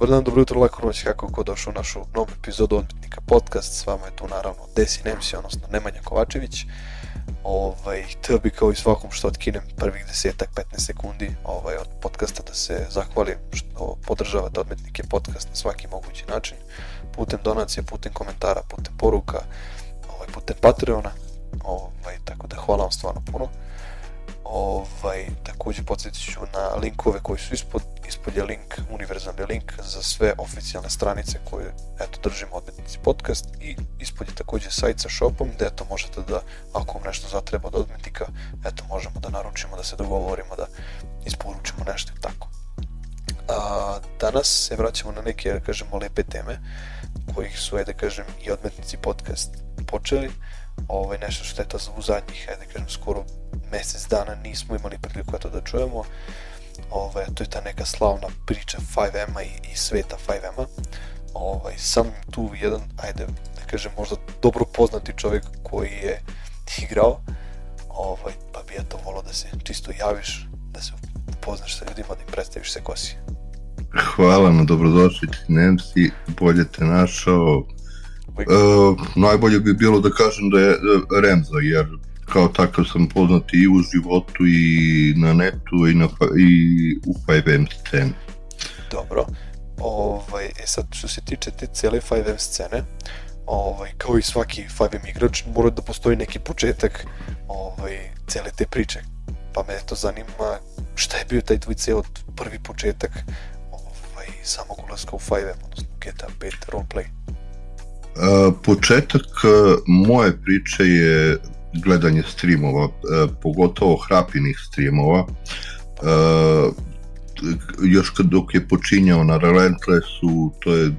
Dobar dan, dobro jutro, lako noć, kako ko došao u našu novu epizodu Odbitnika podcast. S vama je tu naravno Desi Nemsi, odnosno Nemanja Kovačević. Ovaj, htio bi kao i svakom što otkinem prvih desetak, 15 sekundi ovaj, od podcasta da se zahvalim što podržavate Odbitnike podcast na svaki mogući način. Putem donacije, putem komentara, putem poruka, ovaj, putem Patreona. Ovaj, tako da hvala vam stvarno puno. Ovaj, takođe podsjetit ću na linkove koji su ispod, ispod je link, univerzalni link za sve oficijalne stranice koje eto, držimo odmetnici podcast i ispod je takođe sajt sa shopom gde eto, možete da, ako vam nešto zatreba od odmetnika, eto, možemo da naručimo, da se dogovorimo, da isporučimo nešto i tako. A, danas se vraćamo na neke, da kažemo, lepe teme kojih su, ajde kažem, i odmetnici podcast počeli ovaj, nešto što je to u zadnjih, ajde kažem, skoro mesec dana nismo imali priliku to da čujemo. Ovaj, to je ta neka slavna priča 5M-a i, i sveta 5M-a. Ovaj, sam tu jedan, ajde, da kažem, možda dobro poznati čovjek koji je igrao, ovaj, pa bi ja to volao da se čisto javiš, da se upoznaš sa ljudima, da im predstaviš se ko si. Hvala na dobrodošlici Nemci, bolje te našao, najbolje bi bilo da kažem da je Remza, jer kao takav sam poznat i u životu i na netu i, na, i u 5M sceni. Dobro. Ovaj, e sad, što se tiče te cele 5M scene, ovaj, kao i svaki 5M igrač, mora da postoji neki početak ovaj, cele te priče. Pa me to zanima šta je bio taj tvoj ceo prvi početak ovaj, samog ulaska u 5M, odnosno GTA 5 roleplay. Uh, početak uh, moje priče je gledanje streamova, uh, pogotovo hrapinih streamova. Još kad dok je počinjao na Relentlessu, to je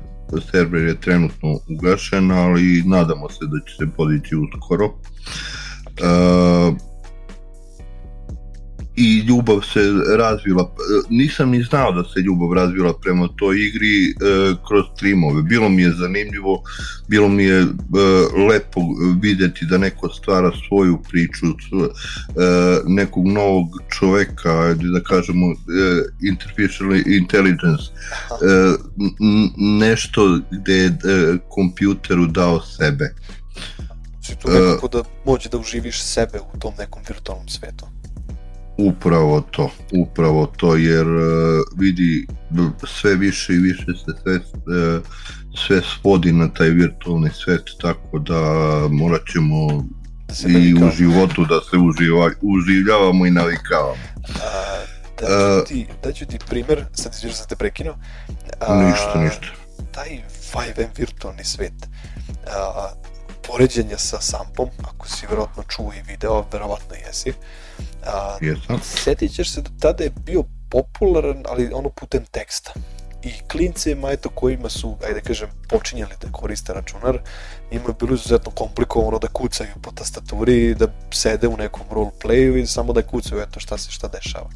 server je trenutno ugašen, ali nadamo se da će se podići uskoro. Uh, i ljubav se razvila, nisam ni znao da se ljubav razvila prema toj igri e, kroz streamove. Bilo mi je zanimljivo, bilo mi je e, lepo videti da neko stvara svoju priču, e, nekog novog čoveka, da kažemo e, artificial intelligence, e, nešto gde je e, kompjuteru dao sebe. Znači tu nekako da moći da uživiš sebe u tom nekom virtualnom svetu. Upravo to, upravo to, jer uh, vidi sve više i više se sve, uh, sve svodi na taj virtualni svet, tako da morat ćemo da i u životu da se uživa, uživljavamo i navikavamo. A, da, ću ti, da ću ti primer, sad izviješ da te prekinuo. A, ništa, ništa. Taj 5M virtualni svet, a, poređenja sa Sampom, ako si verovatno čuo i video, verovatno jesi, A, Jesam. Setit ćeš se da tada je bio popularan, ali ono putem teksta. I klincima, eto, kojima su, ajde kažem, počinjali da koriste računar, ima je bilo izuzetno komplikovano da kucaju po tastaturi, da sede u nekom roleplayu i samo da kucaju, eto, šta se šta dešava.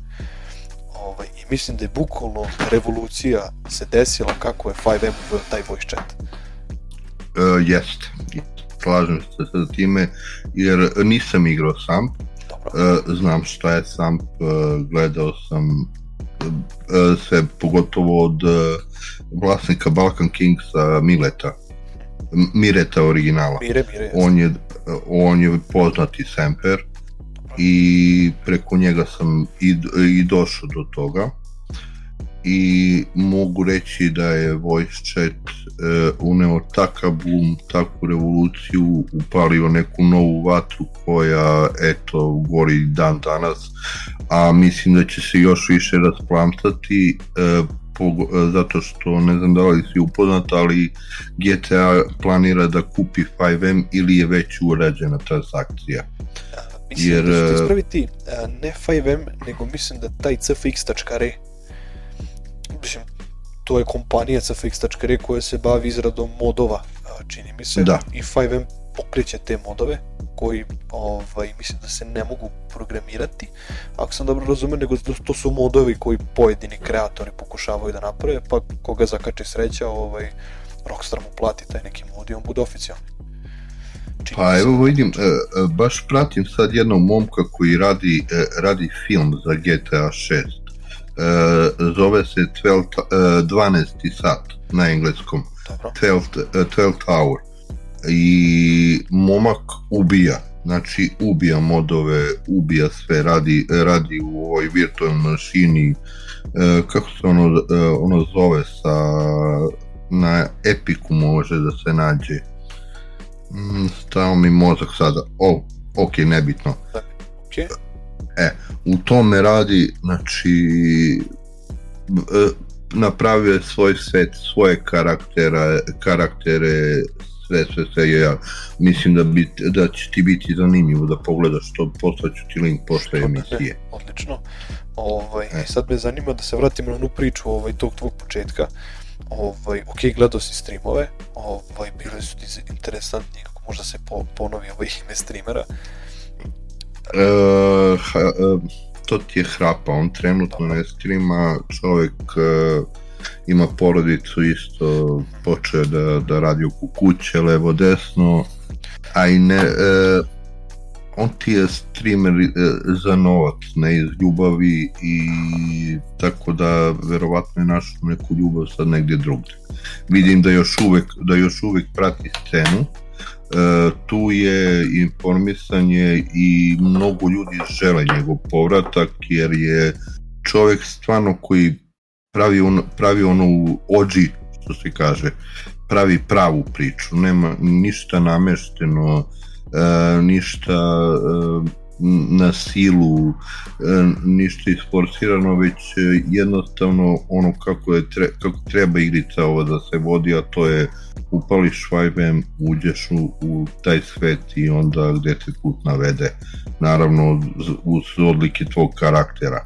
Ovaj, I mislim da je bukvalno revolucija se desila kako je 5M uveo taj voice chat. Uh, jest, slažem se sa time, jer nisam igrao sam, Uh, znam šta je sam, uh, gledao sam uh, sve, pogotovo od vlasnika Balkan Kingsa Mileta. Mireta originala. Mire, Mire, on je, on je poznati semper i preko njega sam i, i došao do toga i mogu reći da je voice chat e, uneo takav boom, takvu revoluciju, upalio neku novu vatru koja eto gori dan danas, a mislim da će se još više rasplamtati e, e, zato što ne znam da li si upoznat, ali GTA planira da kupi 5M ili je već urađena transakcija. Mislim Jer, da ćete ispraviti ne 5M, nego mislim da taj cfx.re mislim, to je kompanija CFX.re koja se bavi izradom modova, čini mi se, da. i 5M pokreće te modove koji ovaj, mislim da se ne mogu programirati, ako sam dobro razumio, nego to su modovi koji pojedini kreatori pokušavaju da naprave, pa koga zakače sreća, ovaj, Rockstar mu plati taj neki mod i on bude oficijalni. Čini pa evo vidim, e, e, baš pratim sad jednog momka koji radi, e, radi film za GTA 6 zove se 12, uh, 12. sat na engleskom. Dobro. 12, uh, 12 hour. I momak ubija. Znači, ubija modove, ubija sve, radi, radi u ovoj virtualnoj mašini, uh, kako se ono, ono zove sa na Epiku može da se nađe mm, stao mi mozak sada o, ok, nebitno Ok. E, u tome radi, znači, e, napravio je svoj svet, svoje karaktera, karaktere, sve, sve, sve, ja mislim da, bi, da će ti biti zanimljivo da pogledaš to, poslaću ti link posle emisije. Odlično. Ovaj, E. sad me zanima da se vratimo na onu priču ovaj, tog tvog početka. Ovaj, ok, gledao si streamove, ovaj, bili su ti interesantni, kako možda se po, ponovi ovaj ime streamera. E, ha, e, to ti je hrapa, on trenutno ne streama, čovjek e, ima porodicu isto, počeo da, da radi oko kuće, levo desno, a i ne, e, on ti je streamer e, za novac, ne iz ljubavi i tako da verovatno je našao neku ljubav sad negdje drugdje. Vidim da još uvek, da još uvek prati scenu, tu je informisanje i mnogo ljudi žele njegov povratak jer je čovjek stvarno koji pravi, on, pravi onu ođi što se kaže pravi pravu priču. Nema ništa namešteno e, ništa e, na silu e, ništa isforsirano već e, jednostavno ono kako, je, tre, kako treba igrica ovo da se vodi a to je upališ Vibem, uđeš u, u taj svet i onda gde te put navede. Naravno, uz odlike tvog karaktera.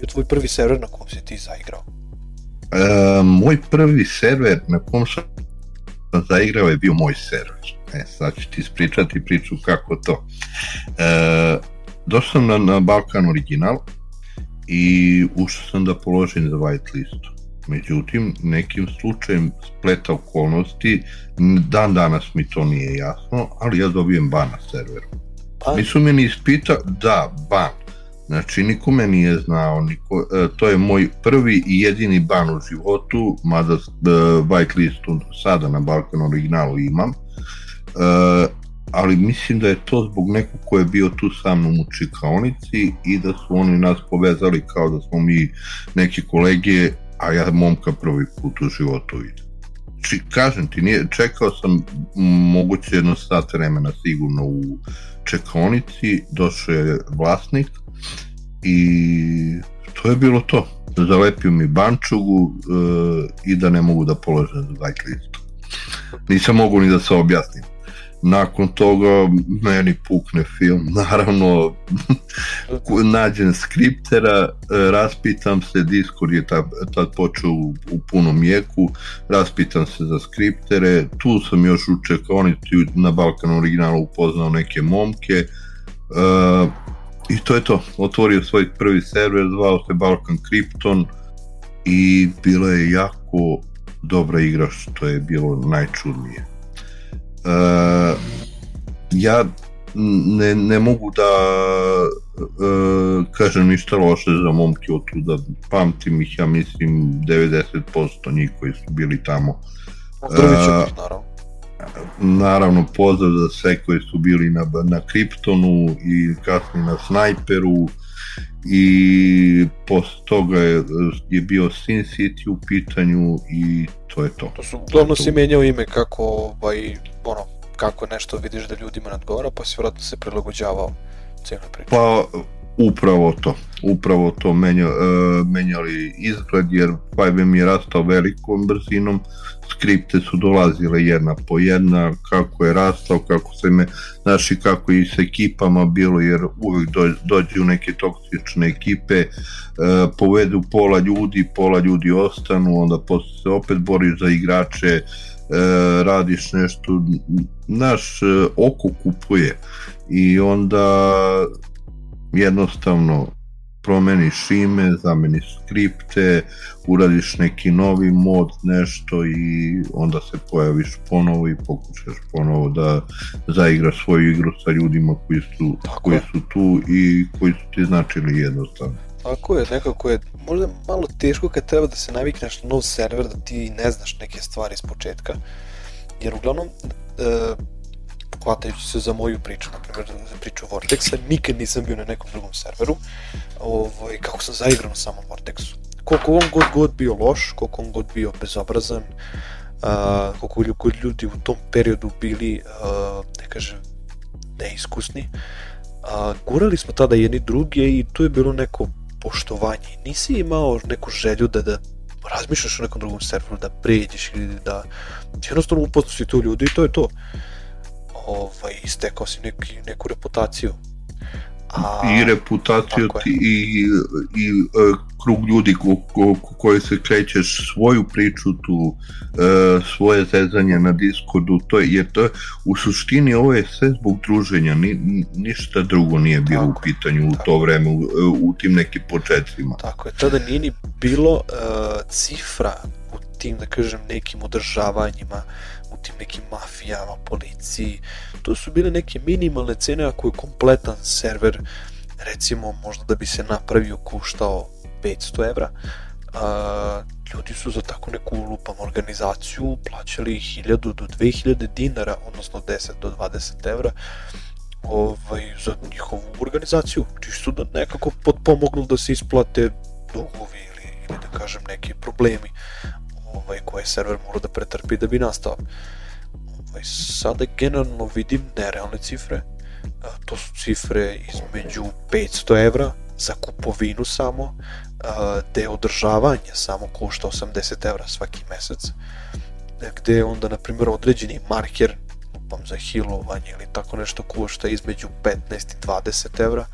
Je tvoj prvi server na kom si ti zaigrao? E, moj prvi server na kom sam zaigrao je bio moj server. E, sad ću ti ispričati priču kako to. E, došao sam na, na Balkan Original i ušao sam da položim za whitelistu. Međutim, nekim slučajem spleta okolnosti, dan danas mi to nije jasno, ali ja dobijem ban na serveru. Pa, Nisu me ni ispita, da, ban. Znači, niko me nije znao, niko, e, to je moj prvi i jedini ban u životu, mada e, whitelistu sada na Balkan originalu imam, ali mislim da je to zbog nekog ko je bio tu sa mnom u čikaonici i da su oni nas povezali kao da smo mi neki kolege, a ja momka prvi put u životu vidim. Či, kažem ti, nije, čekao sam moguće jedno sat vremena sigurno u čekaonici, došao je vlasnik i to je bilo to. Zalepio mi bančugu e, i da ne mogu da položem za whitelistu. Nisam mogu ni da se objasnim. Nakon toga meni pukne film, naravno nađem skriptera, e, raspitam se, Discord je tad, tad počeo u, u punom jeku, raspitam se za skriptere, tu sam još u čekonici na Balkan originalu upoznao neke momke, e, i to je to, otvorio svoj prvi server, zvao se Balkan Krypton i bila je jako dobra igra što je bilo najčudnije. E, ja ne, ne mogu da e, kažem ništa loše za momke od tuda, pamtim ih ja mislim 90% njih koji su bili tamo. pozdravit ćemo a- ih, naravno. Naravno pozdrav za sve koji su bili na, na Kryptonu i kasnije na Snajperu i posle toga je, je bio Sin City u pitanju i to je to. To su, uglavnom to. si menjao ime kako, ovaj, ono, kako nešto vidiš da ljudima ne odgovara, pa si vratno se prilagođavao cijeloj priči. Pa upravo to, upravo to menja, e, menjali izgled jer 5M je rastao velikom brzinom, skripte su dolazile jedna po jedna, kako je rastao, kako se me, znaš i kako i s ekipama bilo, jer uvek do, dođu neke toksične ekipe, e, povedu pola ljudi, pola ljudi ostanu, onda posle se opet boriš za igrače, e, radiš nešto, naš oko kupuje. I onda jednostavno promeniš ime, zameniš skripte, uradiš neki novi mod, nešto i onda se pojaviš ponovo i pokušaš ponovo da zaigraš svoju igru sa ljudima koji su, Tako koji je. su tu i koji su ti značili jednostavno. Tako je, nekako je možda malo teško kad treba da se navikneš na nov server, da ti ne znaš neke stvari iz početka. Jer uglavnom, e, hvatajući se za moju priču, na primjer za priču Vortexa, nikad nisam bio na nekom drugom serveru, ovaj, kako sam zaigran u samom Vortexu. Koliko on god god bio loš, koliko on god bio bezobrazan, a, koliko god ljudi u tom periodu bili, a, ne kažem, neiskusni, a, gurali smo tada jedni druge i tu je bilo neko poštovanje. Nisi imao neku želju da, da razmišljaš o nekom drugom serveru, da pređeš ili da jednostavno upoznao si tu ljudi i to je to. Ovaj, istekao si neki, neku reputaciju. A, I reputaciju ti i, i uh, krug ljudi ko, ko, ko, koji se krećeš svoju priču tu, uh, svoje zezanje na Discordu, to je, jer to u suštini ovo je sve zbog druženja, ni, ništa drugo nije bilo tako, u pitanju tako. u to vreme, u, u tim nekim početcima. Tako je, tada nije ni bilo uh, cifra u tim, da kažem, nekim održavanjima, u tim nekim mafijama, policiji, to su bile neke minimalne cene ako je kompletan server recimo možda da bi se napravio koštao 500 evra. A, ljudi su za tako neku lupam organizaciju plaćali 1000 do 2000 dinara odnosno 10 do 20 evra ovaj, za njihovu organizaciju. Čisto da nekako potpomognu da se isplate dugovi ili, ili da kažem neki problemi ovaj, koje server mora da pretrpi da bi nastao. Ovaj, sada generalno vidim nerealne cifre, to su cifre između 500 evra za kupovinu samo, gde održavanje samo košta 80 evra svaki mesec, gde onda, na primjer, određeni marker upam za hilovanje ili tako nešto košta između 15 i 20 evra.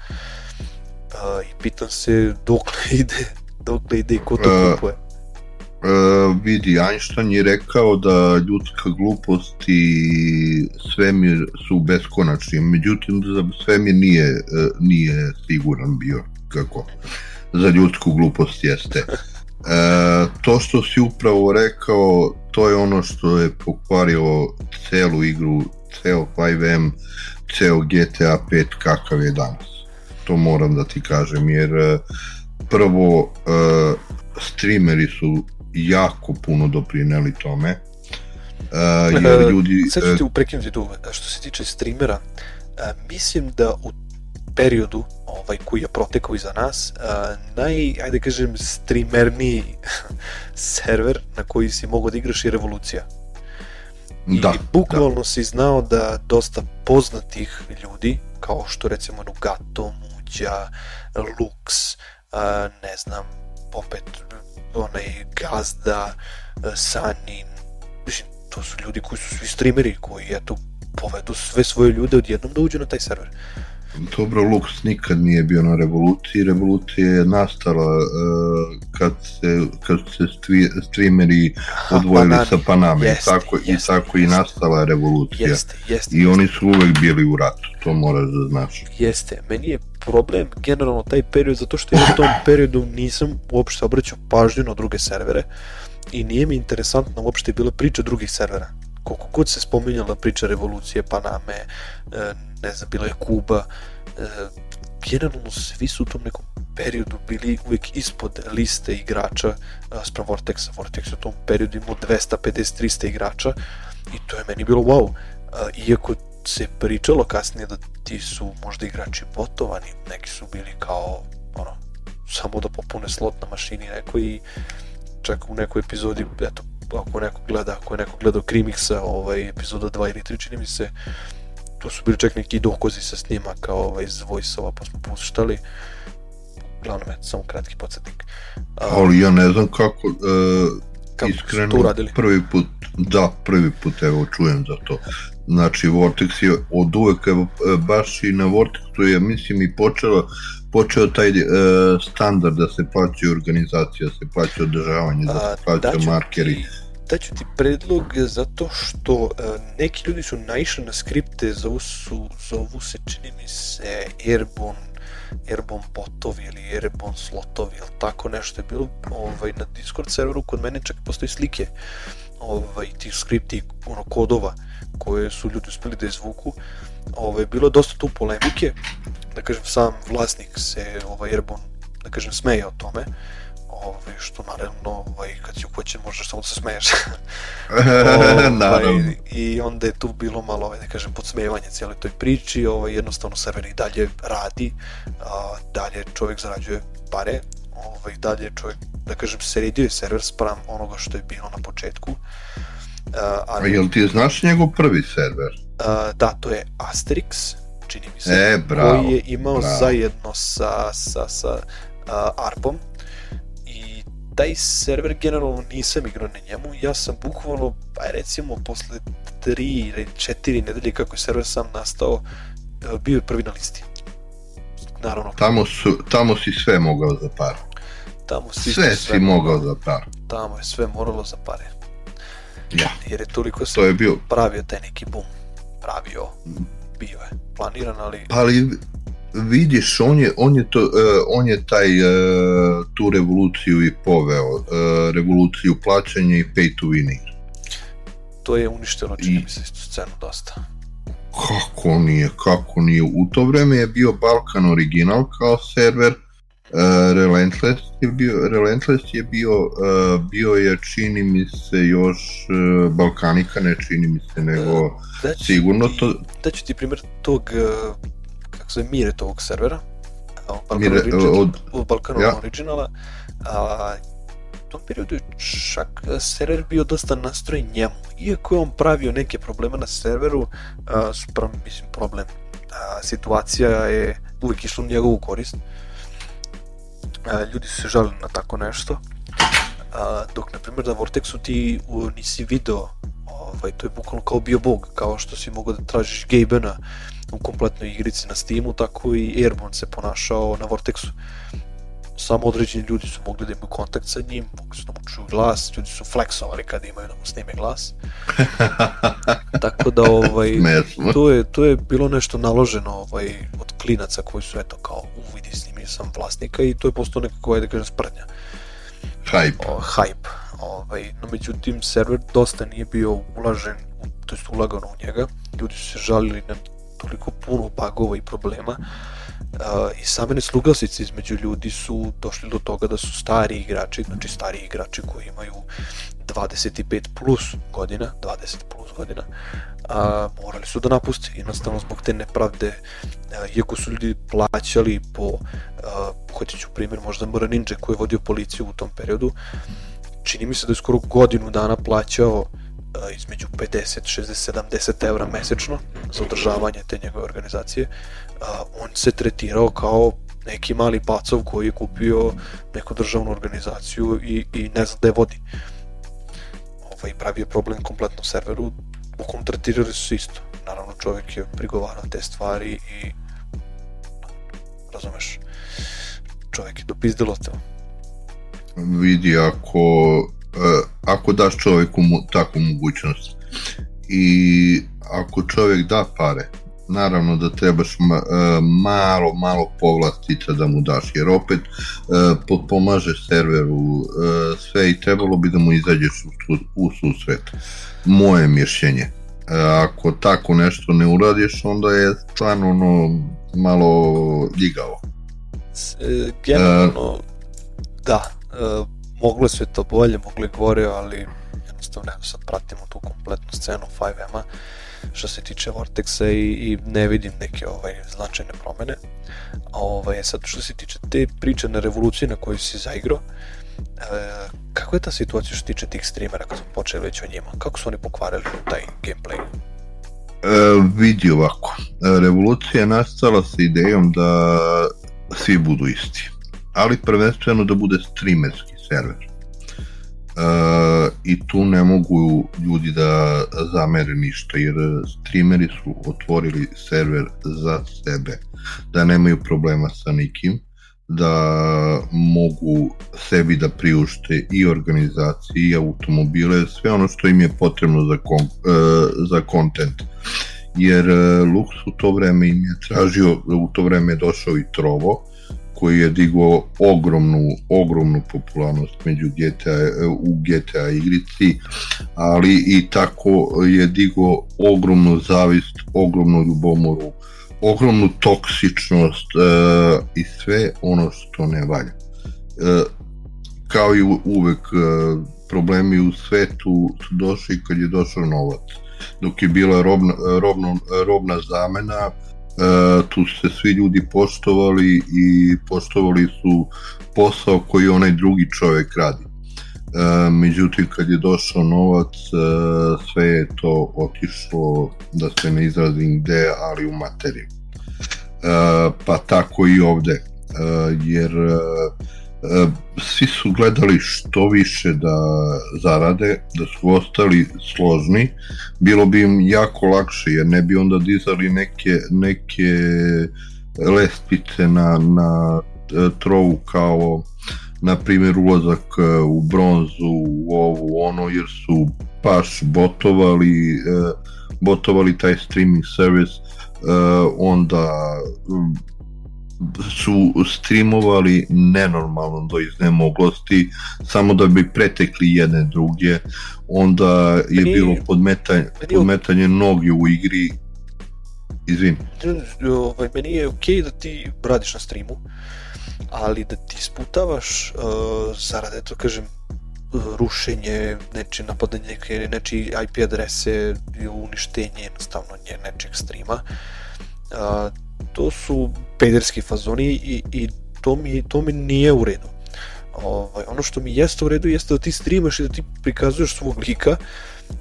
I pitam se dokle ide dokle ide i ko to kupuje. Uh, vidi, Einstein je rekao da ljudska glupost i svemir su beskonačni, međutim za svemir nije, uh, nije siguran bio kako za ljudsku glupost jeste. Uh, to što si upravo rekao, to je ono što je pokvarilo celu igru, ceo 5M, ceo GTA 5 kakav je danas. To moram da ti kažem, jer prvo uh, streameri su jako puno doprineli tome. Uh, jer ljudi... Sad ću ti uprekinuti tu, što se tiče streamera, mislim da u periodu ovaj koji je protekao iza nas, naj, ajde kažem, streamerniji server na koji si mogao da igraš je Revolucija. I da, bukvalno da. si znao da dosta poznatih ljudi, kao što recimo Nugato, Muđa, Lux, ne znam, opet onaj Gazda, e, Sanin, mislim, to su ljudi koji su svi streameri, koji, eto, povedu sve svoje ljude odjednom da uđu na taj server. Dobro, Lux nikad nije bio na revoluciji. Revolucija je nastala uh, kad se, kad se stri, streameri odvojili Panami. sa Paname. Jeste, tako, jeste, I tako jeste. i nastala revolucija. Jeste, jeste, I jeste. oni su uvek bili u ratu, to moraš da znaš. Jeste, meni je problem generalno taj period zato što ja u tom periodu nisam uopšte obraćao pažnju na druge servere i nije mi interesantna uopšte bila priča drugih servera koliko god se spominjala priča revolucije Paname, e, ne znam, bila je Kuba, e, generalno svi su u tom nekom periodu bili uvek ispod liste igrača e, sprem Vortexa. Vortex u tom periodu imao 250-300 igrača i to je meni bilo wow. Iako se pričalo kasnije da ti su možda igrači botovani, neki su bili kao ono, samo da popune slot na mašini neko i čak u nekoj epizodi, eto, ako neko gleda, ako je neko gledao Krimixa, ovaj, epizoda 2 ili 3, čini mi se, to su bili čak neki dokozi sa snimaka ovaj, iz voice-ova, pa smo puštali. Uglavnom, eto, samo kratki podsjetnik. Ali ja ne znam kako, uh, kako iskreno, prvi put, da, prvi put, evo, čujem za to. Znači, Vortex je od uvek, evo, baš i na Vortexu je, mislim, i počeo, počeo taj uh, standard da se plaća organizacija, da se plaća održavanje, da se plaća markeri. Ti daću ti predlog zato što uh, neki ljudi su naišli na skripte, zovu, su, zovu se, čini mi se, Airborne, Airborne botovi ili Airborne slotovi ili tako nešto je bilo ovaj, na Discord serveru, kod mene čak postoji slike ovaj, tih skripti, ono, kodova koje su ljudi uspeli da izvuku. Ovaj, bilo je dosta tu polemike, da kažem, sam vlasnik se ovaj, Airborne da kažem, smeje o tome, ovaj, što naravno, ovaj, kad si uhoćen možeš samo da se smeješ. ovaj, I onda je tu bilo malo, ovaj, da kažem, podsmevanje cijeloj toj priči, ovaj, jednostavno server i dalje radi, a, dalje čovjek zarađuje pare, ovaj, dalje čovjek, da kažem, sredio je server spram onoga što je bilo na početku. Uh, ali, A jel ti znaš njegov prvi server? Uh, da, to je Asterix, čini mi se, e, bravo, koji je imao bravo. zajedno sa, sa, sa uh, Arpom i taj server generalno nisam igrao na njemu, ja sam bukvalno, pa recimo posle 3 ili 4 nedelje kako je server sam nastao, bio je prvi na listi. Naravno. Tamo, su, tamo si sve mogao za par. Tamo si sve, sve si mogao za par. Tamo je sve moralo za pare. Ja. Jer je toliko se to je bio... pravio taj neki boom. Pravio. Bio je. Planiran, ali... Ali vidiš, on je, on je, to, uh, on je taj, uh, tu revoluciju i poveo. Uh, revoluciju plaćanja i pay to win. To je uništilo, čini I... mi se, istu scenu dosta. Kako nije, kako nije. U to vreme je bio Balkan Original kao server, Uh, Relentless je bio, Relentless je bio, uh, bio je čini mi se još uh, Balkanika, ne čini mi se, nego da sigurno ti, to... Da ću ti primjer tog, uh, kako se Mire tog servera, Balkan Mire, od, od Balkanu ja. Originala, a, u tom periodu je čak server bio dosta nastrojen njemu, iako je on pravio neke probleme na serveru, a, sprem, mislim, problem, a, situacija je uvijek išla u njegovu korist, ljudi su se žalili na tako nešto, a, dok na primjer na Vortexu ti u, nisi video, ovaj, to je bukvalno kao bio bog, kao što si mogao da tražiš Gabena u kompletnoj igrici na Steamu, tako i Airborne se ponašao na Vortexu. Samo određeni ljudi su mogli da imaju kontakt sa njim, mogli su da mu čuju glas, ljudi su flexovali kada imaju da mu snime glas. tako da ovaj, to, je, to je bilo nešto naloženo ovaj, od klinaca koji su eto kao uvidi s njim sam vlasnika i to je postao nekako, ajde da kažem, sprdnja. Hype. O, hype. Ovaj, no međutim, server dosta nije bio ulažen, to jest ulagano u njega. Ljudi su se žalili na toliko puno bugova i problema uh, i same nesluglasice između ljudi su došli do toga da su stari igrači, znači stari igrači koji imaju 25 plus godina, 20 plus godina, a, morali su da napuste, jednostavno zbog te nepravde, a, iako su ljudi plaćali po, a, hoći ću primjer, možda Mora Ninja koji je vodio policiju u tom periodu, čini mi se da je skoro godinu dana plaćao a, između 50, 60, 70 evra mesečno za održavanje te njegove organizacije, a, on se tretirao kao neki mali pacov koji je kupio neku državnu organizaciju i, i ne zna da je vodi ovaj, pravio problem kompletno serveru, bukom tretirali su isto. Naravno, čovjek je prigovarao te stvari i razumeš, čovjek je dopizdilo te. Vidi, ako, uh, ako daš čovjeku mu, takvu mogućnost i ako čovjek da pare, naravno da trebaš ma, uh, malo, malo povlastica da mu daš, jer opet uh, potpomažeš serveru uh, sve i trebalo bi da mu izađeš u, u susret. Moje mišljenje. Ako tako nešto ne uradiš, onda je stvarno ono malo ljigavo. Generalno, da, moglo sve to bolje, moglo je ali jednostavno sad pratimo tu kompletnu scenu 5M-a što se tiče Vortexa i, i ne vidim neke ovaj, značajne promene. A ovaj, sad što se tiče te priče na revoluciji na koju si zaigrao, e, kako je ta situacija što se tiče tih streamera kad smo počeli već o njima? Kako su oni pokvarili taj gameplay? E, vidi ovako, revolucija je nastala sa idejom da svi budu isti, ali prvenstveno da bude streamerski server Uh, i tu ne mogu ljudi da zamere ništa jer streameri su otvorili server za sebe da nemaju problema sa nikim da mogu sebi da priušte i organizacije i automobile sve ono što im je potrebno za, kon, uh, za content. Jer uh, Lux u to vreme im je tražio u to vreme je došao i Trovo koji je digao ogromnu, ogromnu popularnost među GTA, u GTA igrici, ali i tako je digao ogromnu zavist, ogromnu ljubomoru ogromnu toksičnost uh, i sve ono što ne valja. Uh, kao i uvek uh, problemi u svetu su došli kad je došao novac. Dok je bila robna, robna, robna zamena, uh, tu se svi ljudi poštovali i poštovali su posao koji onaj drugi čovek radi. E, međutim, kad je došao novac, e, sve je to otišlo, da se ne izrazim gde, ali u materiju. E, pa tako i ovde, e, jer e, e, svi su gledali što više da zarade, da su ostali složni, bilo bi im jako lakše, jer ne bi onda dizali neke, neke lestvice na, na e, trovu kao na primjer ulazak e, u bronzu, u ovu ono, jer su baš botovali, e, botovali taj streaming service, e, onda su streamovali nenormalno do iznemoglosti samo da bi pretekli jedne druge onda je meni, bilo podmetanje, podmetanje nogi u igri izvin ovaj, meni je okej okay da ti radiš na streamu ali da ti sputavaš uh, zarad, eto kažem, rušenje, neče napadanje neke, neči IP adrese, uništenje jednostavno nje, nečeg streama. Uh, to su pederski fazoni i, i to, mi, to mi nije u redu. Ovaj, ono što mi jeste u redu jeste da ti streamaš i da ti prikazuješ svog lika,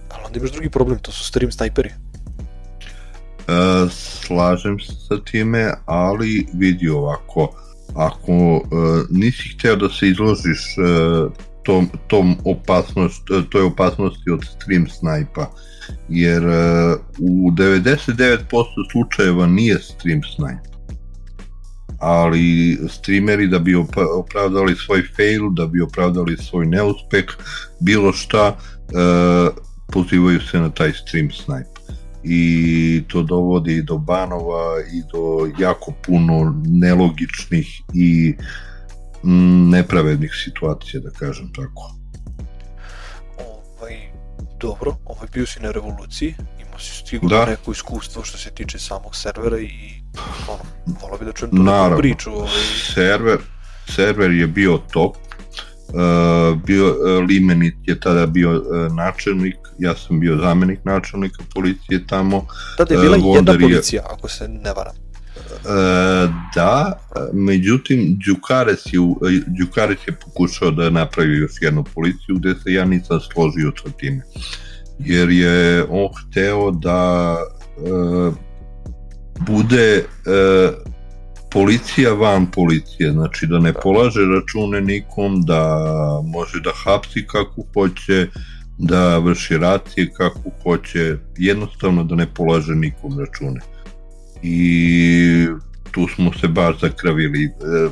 ali onda imaš drugi problem, to su stream snajperi. Uh, slažem se sa time, ali vidi ovako, ako uh, nisi hteo da se izložiš uh, tom, tom opasnost, toj opasnosti od stream snajpa, jer uh, u 99% slučajeva nije stream snajp. Ali streameri da bi opravdali svoj fail, da bi opravdali svoj neuspeh, bilo šta, uh, pozivaju se na taj stream snipe i to dovodi do banova i do jako puno nelogičnih i mm, nepravednih situacija, da kažem tako. Ovaj, dobro, ovaj bio si na revoluciji, imao si sigurno da. neko iskustvo što se tiče samog servera i ono, volao bi da čujem tu Naravno. priču. Ovaj... Server, server je bio top, Uh, bio, uh, Limenit je tada bio uh, načelnik, ja sam bio zamenik načelnika policije tamo. Tada je bila uh, jedna policija, ako se ne varam. Uh, da, međutim Đukares je, Đukares je pokušao da napravi još jednu policiju gde se ja nisam složio sa time. Jer je on hteo da uh, bude uh, policija van policije, znači da ne polaže račune nikom, da može da hapsi kako hoće, da vrši racije kako hoće, jednostavno da ne polaže nikom račune. I tu smo se baš zakravili, e,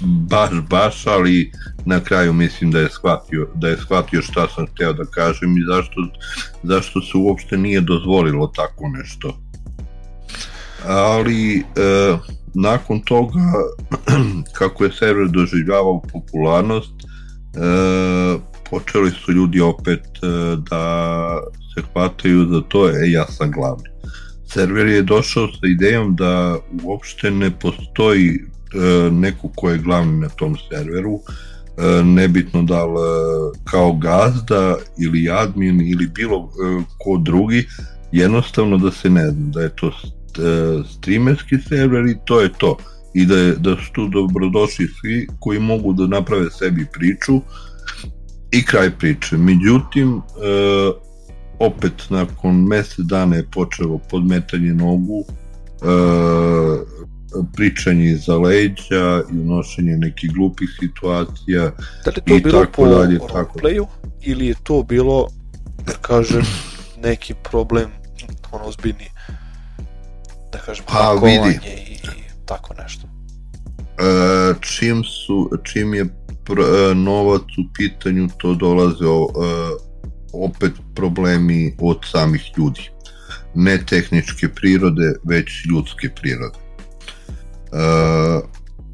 baš, baš, ali na kraju mislim da je shvatio, da je shvatio šta sam hteo da kažem i zašto, zašto se uopšte nije dozvolilo tako nešto ali e, nakon toga kako je server doživljavao popularnost e, počeli su ljudi opet e, da se hvataju za to, e ja sam glavni. Server je došao sa idejom da uopšte ne postoji e, neko ko je glavni na tom serveru, e, nebitno da li e, kao gazda ili admin ili bilo ko drugi, jednostavno da se ne zna da je to streamerski server i to je to. I da, je, da su tu dobrodošli svi koji mogu da naprave sebi priču i kraj priče. Međutim, opet nakon mesec dana je počelo podmetanje nogu, e, pričanje iza leđa i unošenje nekih glupih situacija da li to i bilo tako po dalje. Tako. Playu, ili je to bilo, da kažem, neki problem ono ozbiljniji? da kažem, pa, vidi. i tako nešto. E, čim, su, čim je pr, e, novac u pitanju, to dolaze o, e, opet problemi od samih ljudi. Ne tehničke prirode, već ljudske prirode. E,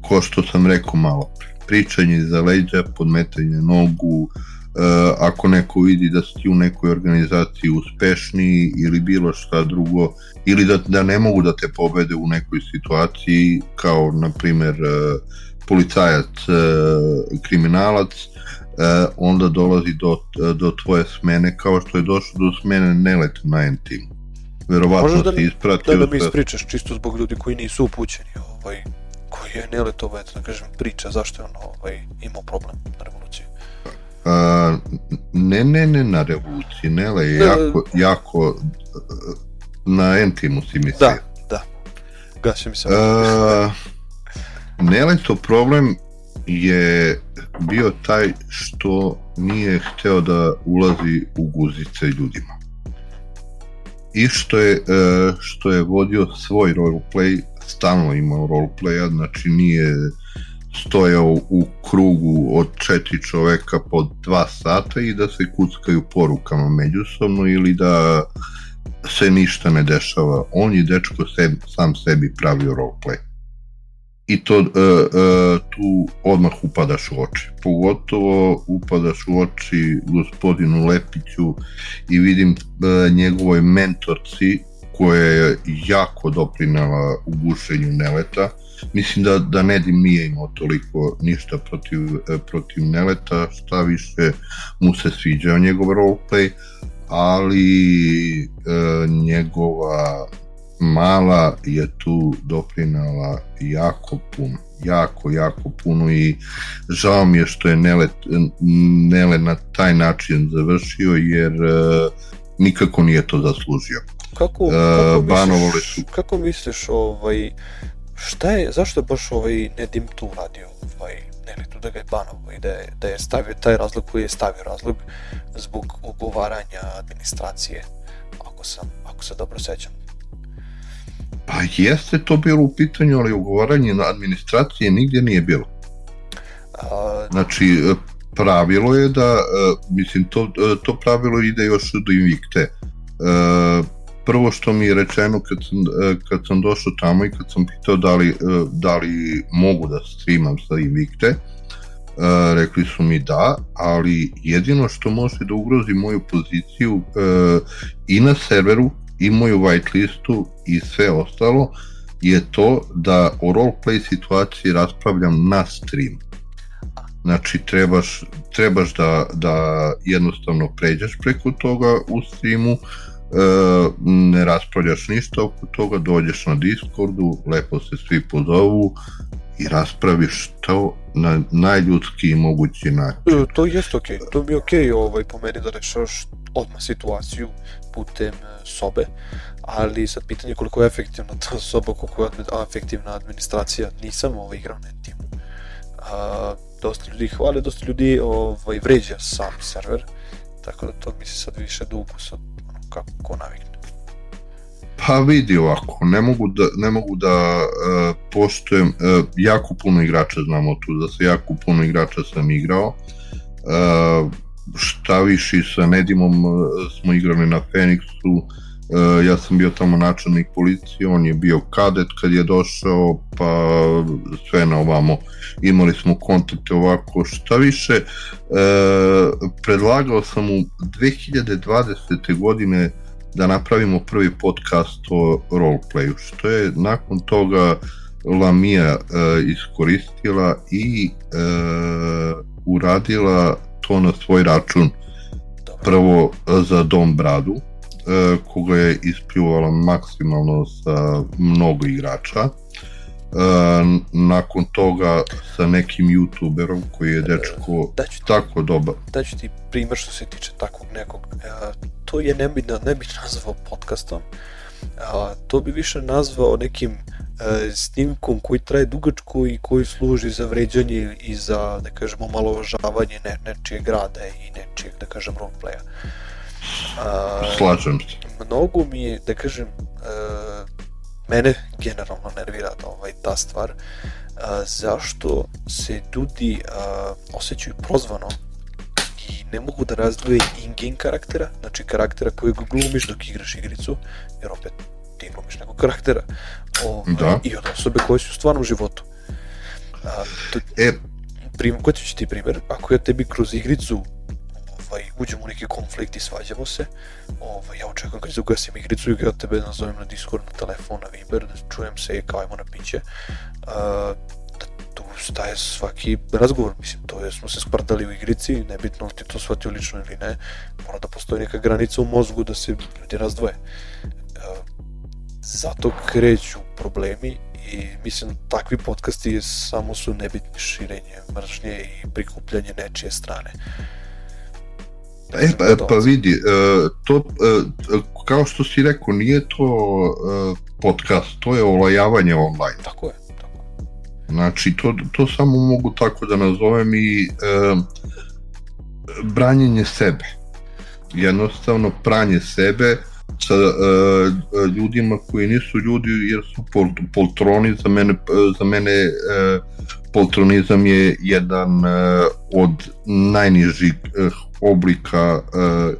ko što sam rekao malo, pričanje za leđa, podmetanje nogu, ako neko vidi da si u nekoj organizaciji uspešniji ili bilo šta drugo, ili da, da ne mogu da te pobede u nekoj situaciji, kao na primer uh, policajac, uh, kriminalac, onda dolazi do, do tvoje smene kao što je došlo do smene nelet na N-team. Verovatno Možeš da, si ispratio... Da, da mi ispričaš čisto zbog ljudi koji nisu upućeni, ovaj, koji je Neletova, eto da kažem, priča zašto je on ovaj, imao problem na revoluciji. A, ne, ne, ne na revoluciji, Nele je jako, jako na Entimu si mislio. Da, da. Gasio mi se. Uh, Neleto problem je bio taj što nije hteo da ulazi u guzice ljudima. I što je, uh, što je vodio svoj roleplay, stalno imao roleplaya, znači nije stojao u krugu od četiri čoveka po dva sata i da se kuckaju porukama međusobno ili da se ništa ne dešava. On je dečko sebi, sam sebi pravio roleplay. I to uh, uh, tu odmah upadaš u oči. Pogotovo upadaš u oči gospodinu Lepiću i vidim uh, njegovoj mentorci koja je jako doprinala u gušenju Neleta. Mislim da, da Nedim nije imao toliko ništa protiv, protiv Neleta, šta više mu se sviđao njegov roleplay, ali e, njegova mala je tu doprinala jako puno jako, jako puno i žao mi je što je Nele, Nele na taj način završio jer e, nikako nije to zaslužio. Kako, e, kako, misliš, su... kako misliš ovaj, šta je, zašto je baš ovaj Nedim tu uradio ovaj, ne tu da ga je banovo i da je, da je stavio taj razlog koji je stavio razlog zbog ugovaranja administracije, ako sam, ako se dobro sećam. Pa jeste to bilo u pitanju, ali ugovaranje na administracije nigdje nije bilo. Znači, pravilo je da, e, mislim, to, e, to pravilo ide još do Invicte. E, prvo što mi je rečeno kad sam, kad sam došao tamo i kad sam pitao da li, da li mogu da streamam sa Invicte, rekli su mi da, ali jedino što može da ugrozi moju poziciju i na serveru i moju whitelistu i sve ostalo je to da o roleplay situaciji raspravljam na streamu. Znači trebaš, trebaš da, da jednostavno pređeš preko toga u streamu, e, ne raspravljaš ništa oko toga, dođeš na Discordu, lepo se svi pozovu i raspraviš to na najljudski mogući način. E, to jeste okej, okay. to bi okej okay, ovaj, po meni da rešaš odmah situaciju putem e, sobe, ali sad pitanje koliko je efektivna ta soba, koliko je efektivna administracija, nisam ovaj igrao na timu. A, dosta ljudi hvale, dosta ljudi ovaj, vređa sam server, tako da to mi se sad više ukusa ono, kako ko navikne. Pa vidi ovako, ne mogu da, ne mogu da uh, poštujem, uh, jako puno igrača znamo tu, da se jako puno igrača sam igrao, uh, šta viši sa Nedimom uh, smo igrali na Feniksu, uh, ja sam bio tamo načelnik policije, on je bio kadet kad je došao, pa sve na ovamo imali smo kontakte ovako, šta više, uh, predlagao sam u 2020. godine da napravimo prvi podcast o roleplayu, što je nakon toga Lamija iskoristila i uradila to na svoj račun prvo za Dom Bradu uh, koga je ispljuvala maksimalno sa mnogo igrača Uh, nakon toga sa nekim youtuberom koji je dečko da ti, tako dobar. Daću ti primer što se tiče takvog nekog to je ne bi, ne bi nazvao podcastom, a, to bi više nazvao nekim e, snimkom koji traje dugačko i koji služi za vređanje i za, da kažemo, malovažavanje ne, nečije grada i nečijeg, da kažem, roleplaya. A, Slažem se. Mnogo mi je, da kažem, e, mene generalno nervira ovaj, ta stvar, a, zašto se ljudi a, osjećaju prozvano i ne mogu da razdvoje in-game karaktera, znači karaktera kojeg glumiš dok igraš igricu, jer opet ti glumiš nekog karaktera, o, da. i od osobe koje su u stvarnom životu. A, to, e, prim, koji ću ti primjer, ako ja tebi kroz igricu ovaj, uđemo u neki konflikt i svađamo se, ovaj, ja očekujem kad ugasim igricu i ja tebe nazovem na Discord, na telefon, na Viber, da čujem se i kao ajmo na piće, uh, da tu staje svaki razgovor, mislim, to je, smo se sprdali u igrici, nebitno li ti to shvatio lično ili ne, mora da postoji neka granica u mozgu da se ljudi razdvoje. Uh, zato kreću problemi i mislim takvi podcasti samo su nebitni širenje mržnje i prikupljanje nečije strane. E, pa, pa vidi, uh, to, uh, kao što si rekao, nije to podcast, to je olajavanje online. Tako je. Znači, to, to samo mogu tako da nazovem i uh, branjenje sebe. Jednostavno, pranje sebe, sa uh, ljudima koji nisu ljudi jer su pol, poltroni za mene za mene uh, poltronizam je jedan uh, od najnižih uh, oblika uh,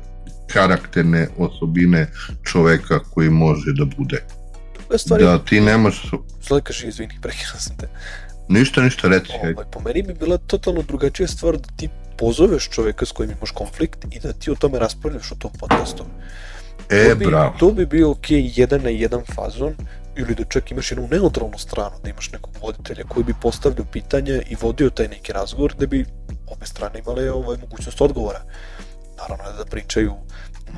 karakterne osobine čoveka koji može da bude. Stvari, da ti nemaš... Sada kaži, izvini, prekirao sam te. Ništa, ništa, reci. Ovaj, po meni bi bila totalno drugačija stvar da ti pozoveš čoveka s kojim imaš konflikt i da ti o tome raspravljaš u tom podcastu. E, to bi, bravo. To bi bio ok, jedan na jedan fazon, ili da čak imaš jednu neutralnu stranu, da imaš nekog voditelja koji bi postavljao pitanja i vodio taj neki razgovor, da bi obe strane imale ovaj, mogućnost odgovora. Naravno da pričaju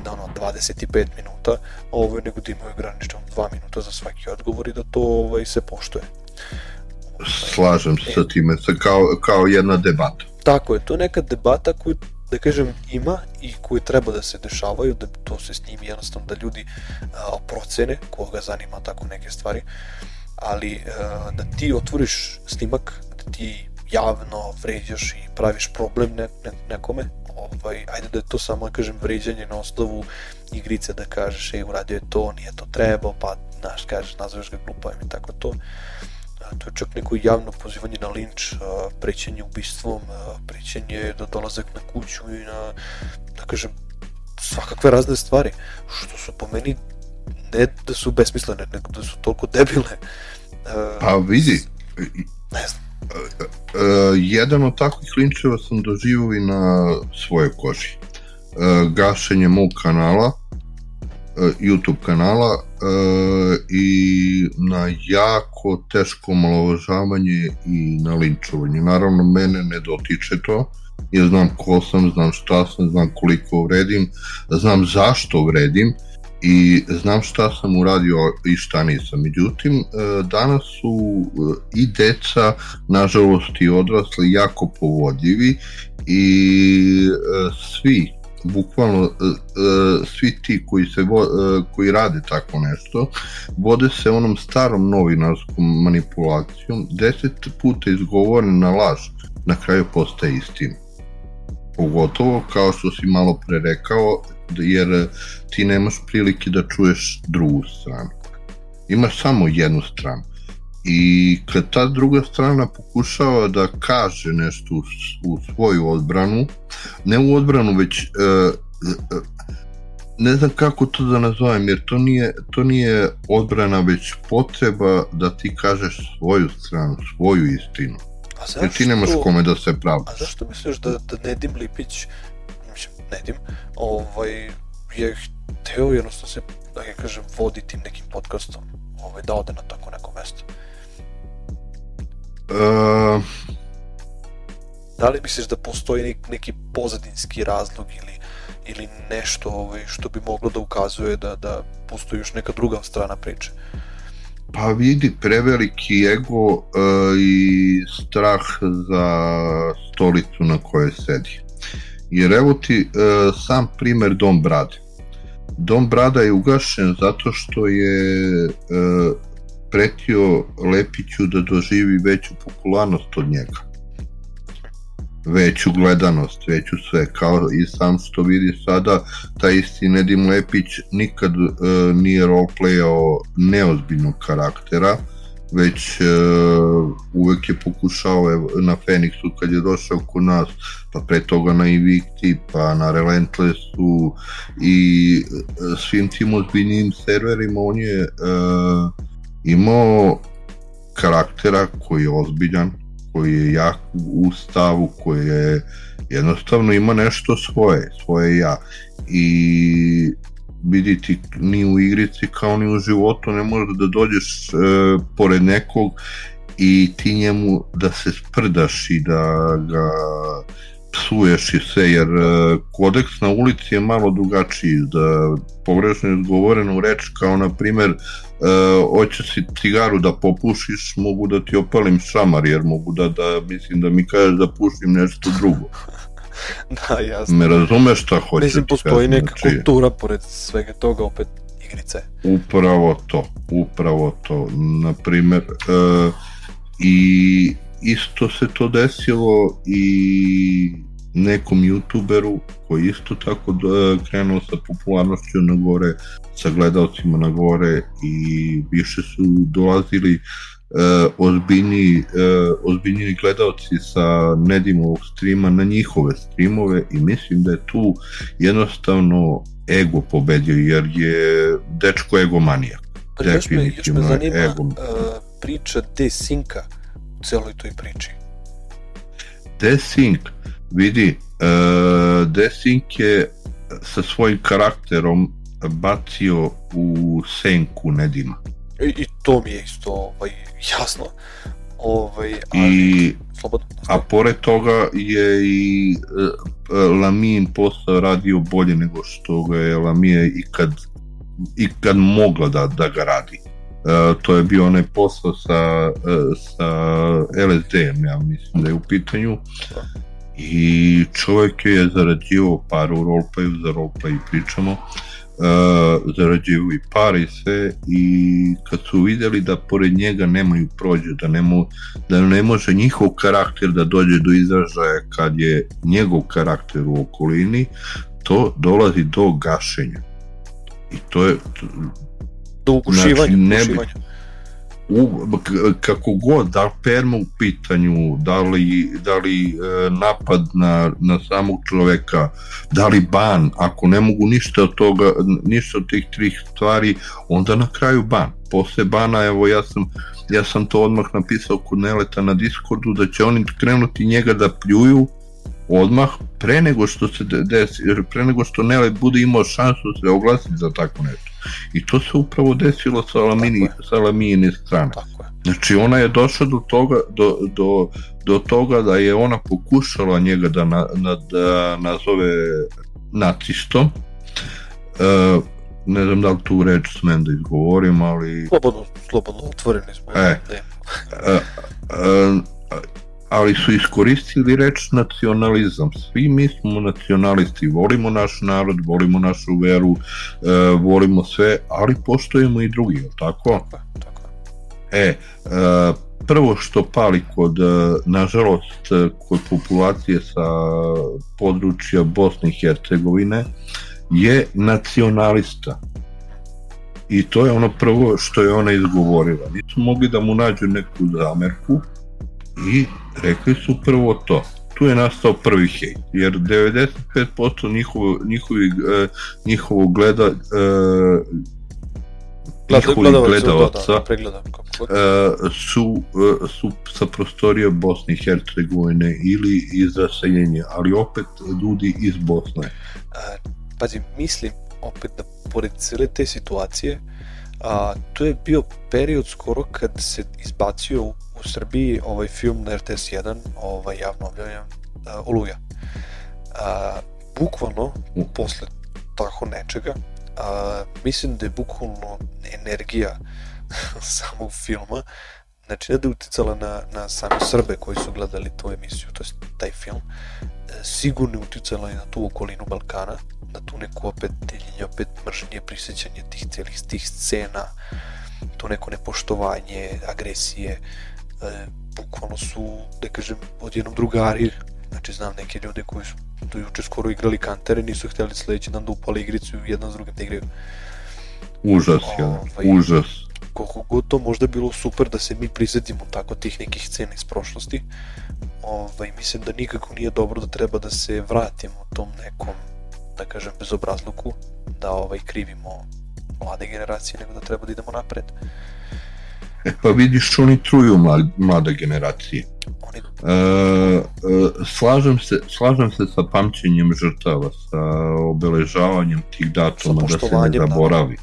na ono 25 minuta, ovaj, nego da imaju ograničeno 2 minuta za svaki odgovor i da to ovaj, se poštuje. Slažem se sa time, kao, kao jedna debata. Tako je, to je neka debata koju da kažem, ima i koje treba da se dešavaju, da to se snimi jednostavno da ljudi a, procene koga zanima tako neke stvari, ali a, da ti otvoriš snimak, da ti javno vređaš i praviš problem ne, ne, nekome, ovaj, ajde da je to samo, kažem, vređanje na osnovu igrice da kažeš, ej, uradio je to, nije to trebao, pa, znaš, kažeš, nazoveš ga glupavim i tako to to je čak neko javno pozivanje na linč, prećenje ubistvom, prećenje da dolazak na kuću i na, da kažem, svakakve razne stvari, što su po meni ne da su besmislene, nego da su toliko debilne. Pa vidi, ne znam. Uh, jedan od takvih linčeva sam doživio i na svojoj koži. Uh, gašenje mog kanala, uh, YouTube kanala, uh, i na jako teško malovažavanje i na linčovanje. Naravno, mene ne dotiče to, jer znam ko sam, znam šta sam, znam koliko vredim, znam zašto vredim i znam šta sam uradio i šta nisam. Međutim, e, danas su e, i deca, nažalost i odrasli, jako povodljivi i svi bukvalno svi ti koji se koji rade tako nešto vode se onom starom novinarskom manipulacijom deset puta izgovorena laž na kraju postaje istina pogotovo kao što si malo pre rekao jer ti nemaš prilike da čuješ drugu stranu imaš samo jednu stranu i kad ta druga strana pokušava da kaže nešto u, u svoju odbranu, ne u odbranu, već uh, uh, ne znam kako to da nazovem, jer to nije, to nije odbrana, već potreba da ti kažeš svoju stranu, svoju istinu. A zašto, jer ti nemaš kome da se pravi. A zašto misliš da, da Nedim Lipić, Nedim, ovaj, je hteo jednostavno se, da ga kažem, voditi nekim podcastom, ovaj, da ode na tako neko mesto? Uh, da li misliš da postoji neki pozadinski razlog ili, ili nešto ovaj, što bi moglo da ukazuje da, da postoji još neka druga strana priče? Pa vidi, preveliki ego uh, i strah za stolicu na kojoj sedi. Jer evo ti uh, sam primer Dom Brade. Dom Brada je ugašen zato što je uh, pretio Lepiću da doživi veću popularnost od njega. Veću gledanost, veću sve, kao i sam što vidi sada, taj isti Nedim Lepić nikad uh, nije roleplayao neozbiljnog karaktera, već uh, uvek je pokušao evo, na Fenixu kad je došao kod nas, pa pre toga na Invicti, pa na Relentlessu i uh, svim tim ozbiljnim serverima on je uh, imao karaktera koji je ozbiljan, koji je jak u stavu, koji je Jednostavno ima nešto svoje, svoje ja. I viditi ni u igrici kao ni u životu ne možeš da dođeš e, pored nekog i ti njemu da se sprdaš i da ga psuješ i sve, jer e, kodeks na ulici je malo drugačiji, da pogrešno izgovorenu reč kao na primer e, hoće si cigaru da popušiš, mogu da ti opalim šamar, jer mogu da, da mislim da mi kažeš da pušim nešto drugo. da, jasno. Me razumeš šta hoće Mislim, postoji neka znači, kultura pored svega toga, opet igrice. Upravo to, upravo to. Naprimer, e, i isto se to desilo i nekom youtuberu koji isto tako da, krenuo sa popularnošću na gore, sa gledalcima na gore i više su dolazili uh, ozbiljni, uh, ozbiljni gledalci sa Nedimovog streama na njihove streamove i mislim da je tu jednostavno ego pobedio jer je dečko egomanijak. Pa još me, još me zanima ego. Uh, priča Desinka u celoj toj priči. Desink, vidi, uh, Desink je sa svojim karakterom bacio u senku Nedima. I, i to mi je isto ovaj, jasno. Ovaj, ali, I, slobodno, a pored toga je i uh, Lamin postao radio bolje nego što ga je Lamije i kad, i kad mogla da, da ga radi. Uh, to je bio onaj posao sa, uh, sa LSD-em, ja mislim da je u pitanju. I čovjek je zarađivao par u rolepaju, za roleplay pričamo. Uh, uh, zarađuju i pare i sve i kad su videli da pored njega nemaju prođe, da ne, mo, da ne može njihov karakter da dođe do izražaja kad je njegov karakter u okolini, to dolazi do gašenja. I to je... Do ugušivanja. Znači, ne bi, u, kako god, da li perma u pitanju, da li, da li e, napad na, na samog čoveka, da li ban, ako ne mogu ništa od toga, ništa od tih trih stvari, onda na kraju ban. Posle bana, evo ja sam, ja sam to odmah napisao kod Neleta na Discordu, da će oni krenuti njega da pljuju, odmah pre nego što se desi, pre nego što Nele bude imao šansu da se oglasi za tako nešto. I to se upravo desilo sa Lamini, sa Lamijine strane. Tako je. Znači ona je došla do toga, do, do, do toga da je ona pokušala njega da, na, na, da nazove nacistom. E, ne znam da li tu reč smem da izgovorim, ali... Slobodno, slobodno, otvoreni smo. E, e, e, ali su iskoristili reč nacionalizam. Svi mi smo nacionalisti, volimo naš narod, volimo našu veru, e, volimo sve, ali poštojemo i drugi, je tako? Tako, E, e, prvo što pali kod, e, nažalost, kod populacije sa područja Bosne i Hercegovine je nacionalista. I to je ono prvo što je ona izgovorila. Nisu mogli da mu nađu neku zamerku, i rekli su prvo to. Tu je nastao prvi hejt, jer 95% njihovo, njihovi, uh, njihovo gleda, uh, njihovih gledalaca da, da, uh, su, uh, su sa prostorija Bosne i Hercegovine ili iz raseljenja, ali opet ljudi iz Bosne. Uh, pazi, mislim opet da pored cele te situacije, a, to je bio period skoro kad se izbacio u Srbiji ovaj film na RTS 1 ovaj, javno objavljen uh, Oluja. Uh, bukvalno, posle tako nečega, uh, mislim da je bukvalno energija samog filma znači ne da je uticala na, na same Srbe koji su gledali tu emisiju, to je taj film, e, sigurno je uticala i na tu okolinu Balkana, na tu neku opet deljenje, opet mržnje, prisjećanje tih celih tih scena, to neko nepoštovanje, agresije, e, bukvalno su, da kažem, odjednom drugari, znači znam neke ljude koji su do juče skoro igrali kantere, nisu hteli sledeći dan da upali igricu i jedan s drugim da igraju. Užas, ja, ovaj, užas. Koliko god to možda bilo super da se mi prisetimo tako tih nekih scena iz prošlosti, ovaj, mislim da nikako nije dobro da treba da se vratimo tom nekom, da kažem, bezobrazluku, da ovaj, krivimo mlade generacije, nego da treba da idemo napred. E pa vidiš, oni truju mlade generacije. Uh, uh, slažem, se, slažem se sa pamćenjem žrtava, sa obeležavanjem tih datuma, da se ne zaboravi.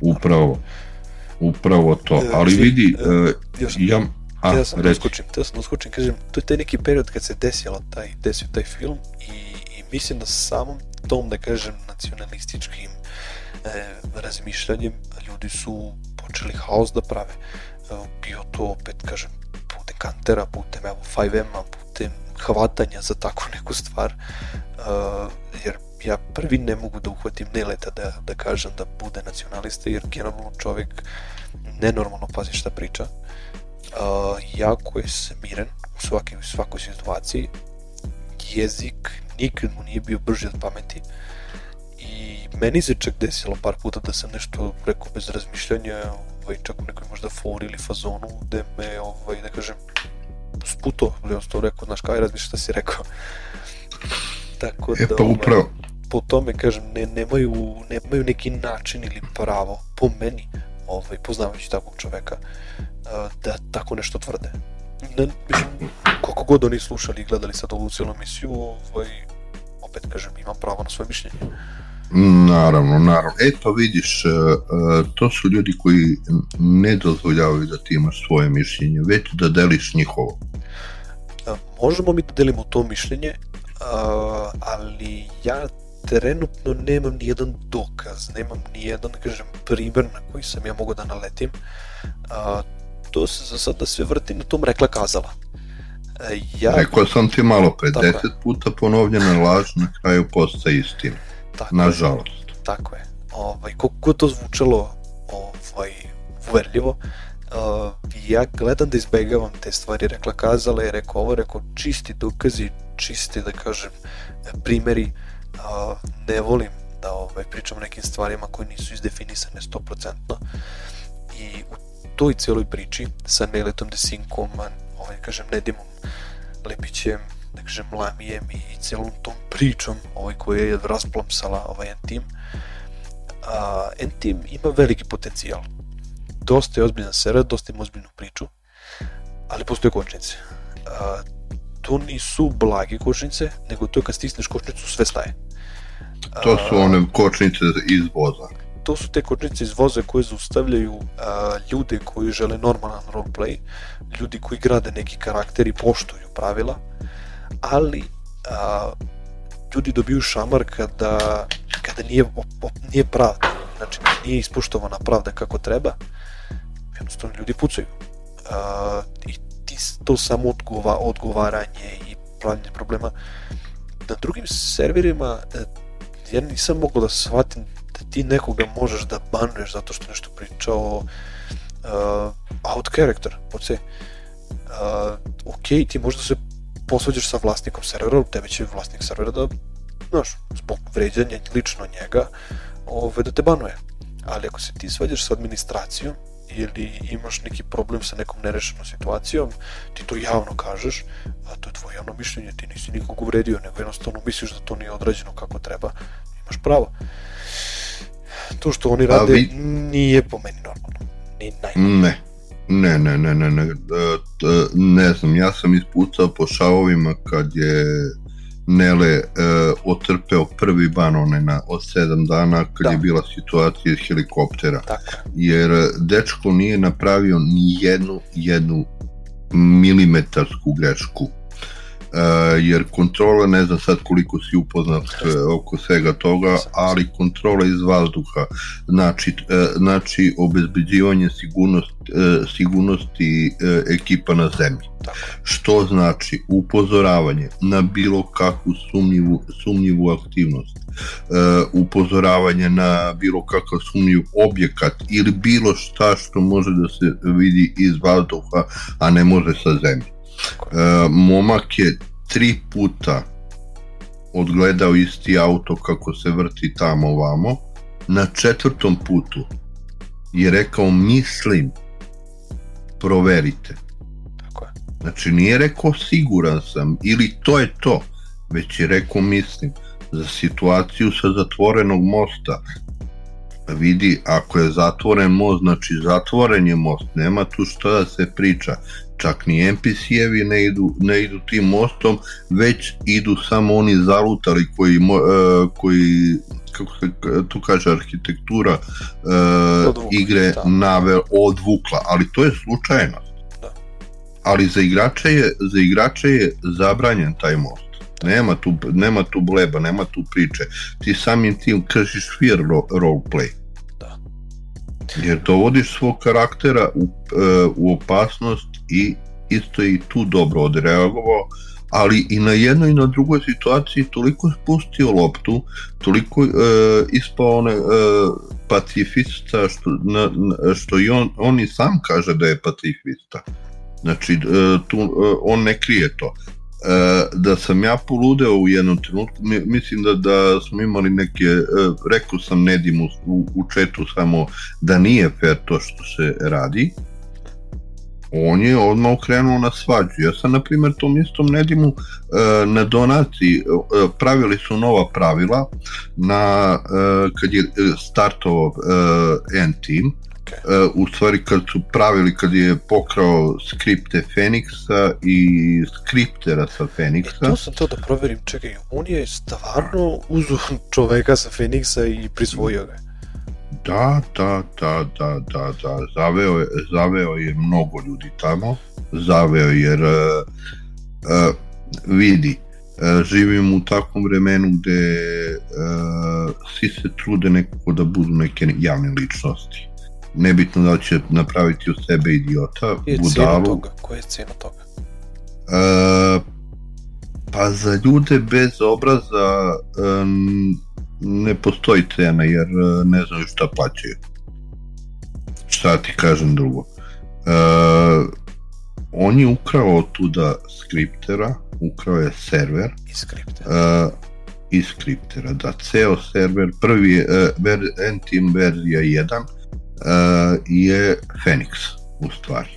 Upravo, upravo to. E, Ali vidi, uh, još, ja, a, ja sam da uskočim, ja sam da uskočim, kažem, to je taj neki period kad se desilo taj, desio taj film i, i mislim da samom tom, da kažem, nacionalističkim e, razmišljanjem ljudi su počeli haos da prave. E, bio to opet, kažem, putem kantera, putem evo 5M-a, putem hvatanja za takvu neku stvar, uh, jer ja prvi ne mogu da uhvatim Neleta da, da kažem da bude nacionalista, jer generalno čovjek nenormalno pazi šta priča. Uh, jako je smiren u, svaki, u svakoj situaciji, jezik nikad mu nije bio brži od pameti i meni se čak desilo par puta da sam nešto rekao bez razmišljanja ovaj, čak u nekoj možda fori ili fazonu gde me, ovaj, da kažem, sputo, ali on to rekao, znaš, kaj razmišljaš šta si rekao. Tako e, da, pa upravo. Ovaj, po tome, kažem, ne, nemaju, nemaju neki način ili pravo, po meni, ovaj, poznavajući takvog čoveka, da tako nešto tvrde. Ne, mislim, koliko god oni slušali i gledali sad ovu cijelu emisiju, ovaj, opet kažem, imam pravo na svoje mišljenje. Naravno, naravno. Eto vidiš, e, e, to su ljudi koji ne dozvoljavaju da ti imaš svoje mišljenje, već da deliš njihovo. E, možemo mi da delimo to mišljenje, ali ja trenutno nemam ni jedan dokaz, nemam ni jedan, da kažem, primer na koji sam ja mogu da naletim. To se za sada sve vrti na tom rekla kazala. Ja... Rekao sam ti malo pre, deset puta ponovljena laž na kraju postaje istina. Tako Nažalost. Je, tako je. Ovaj, koliko to zvučalo ovaj, uverljivo, uh, ja gledam da izbegavam te stvari, rekla kazala je, rekao ovo, rekao čisti dokazi, čisti, da kažem, primeri, uh, ne volim da ovaj, pričam o nekim stvarima koje nisu izdefinisane 100%. I u toj cijeloj priči sa Neletom Desinkom, ovaj, kažem, Nedimom Lepićem, da kažem, Lamijem i celom tom pričom ovaj, koja je rasplamsala ovaj N-Team. Uh, N-Team ima veliki potencijal. Dosta je ozbiljan serija, dosta ima ozbiljnu priču, ali postoje kočnice. Uh, to nisu blage kočnice, nego to je kad stisneš kočnicu sve staje. To su one kočnice iz voza. To su te kočnice iz voza koje zaustavljaju uh, ljude koji žele normalan roleplay, ljudi koji grade neki karakter i poštuju pravila, ali a, ljudi dobiju šamar kada, kada nije, nije pravda, znači nije ispoštovana pravda kako treba, jednostavno ljudi pucaju. A, I ti, to samo odgova, odgovaranje i pravljanje problema. Na drugim serverima e, ja nisam mogao da shvatim da ti nekoga možeš da banuješ zato što nešto pričao uh, out character, poce. Uh, ok, ti možda se posvađaš sa vlasnikom servera, tebe će vlasnik servera da, znaš, zbog vređanja lično njega, ove, da te banuje. Ali ako se ti svađaš sa administracijom ili imaš neki problem sa nekom nerešenom situacijom, ti to javno kažeš, a to je tvoje javno mišljenje, ti nisi nikog uvredio, nego jednostavno misliš da to nije odrađeno kako treba, imaš pravo. To što oni rade vi... nije po meni normalno. Ni najmanje. Ne, Ne, ne, ne, ne, ne, e, ne znam, ja sam ispucao po šavovima kad je Nele uh, otrpeo prvi ban onaj na, od sedam dana kad da. je bila situacija iz helikoptera. Tako. Jer dečko nije napravio ni jednu, jednu milimetarsku grešku jer kontrola, ne znam sad koliko si upoznat uh, oko svega toga, ali kontrola iz vazduha, znači, uh, znači obezbeđivanje sigurnost, sigurnosti ekipa na zemlji. Što znači upozoravanje na bilo kakvu sumnjivu, sumnjivu aktivnost, upozoravanje na bilo kakav sumnjiv objekat ili bilo šta što može da se vidi iz vazduha, a ne može sa zemlje. E, momak je tri puta odgledao isti auto kako se vrti tamo vamo. Na četvrtom putu je rekao mislim proverite. Tako je. Znači nije rekao siguran sam ili to je to, već je rekao mislim za situaciju sa zatvorenog mosta vidi, ako je zatvoren most, znači zatvoren je most, nema tu šta da se priča. Čak ni NPC-evi ne idu, ne idu tim mostom, već idu samo oni zalutali koji, uh, koji kako se tu kaže arhitektura uh, Odvukli, igre da. nave odvukla, ali to je slučajno. Da. Ali za igrače je, za igrače je zabranjen taj most. Nema tu, nema tu bleba, nema tu priče. Ti samim tim kršiš fear ro- roleplay. Da. Jer dovodiš svog karaktera u, e, u opasnost i isto je i tu dobro odreagovao, ali i na jednoj i na drugoj situaciji toliko spustio loptu, toliko e, ispao one, e, pacifista što, na, na, što i on, on i sam kaže da je pacifista. Znači, e, tu, e, on ne krije to. E, da sam ja poludeo u jednom trenutku, mi, mislim da, da smo imali neke, e, rekao sam Nedimu u, u četu samo da nije fair to što se radi, on je odmah okrenuo na svađu. Ja sam, na primjer, tom istom Nedimu e, na donaciji pravili su nova pravila na, kad je startovao N-Team, u stvari kad su pravili, kad je pokrao skripte Feniksa i skriptera sa E, Feniksa, to sam to da proverim, čekaj, on je stvarno uzu čoveka sa Feniksa i prisvojio ga. Da, da, da, da, da, da, zaveo je, zaveo je mnogo ljudi tamo, zaveo jer uh, uh, vidi, uh, živimo u takvom vremenu gde uh, svi se trude nekako da budu neke javne ličnosti. Nebitno da će napraviti od sebe idiota, I budalu. toga, koja je cijena toga? Uh, pa za ljude bez obraza um, ne postoji cena jer uh, ne znaju šta plaćaju. Šta ti kažem drugo. Uh, on je ukrao tuda skriptera, ukrao je server I skripte. uh, iz skriptera, da ceo server, prvi uh, ver, N-Team verzija 1 uh, je Phoenix u stvari.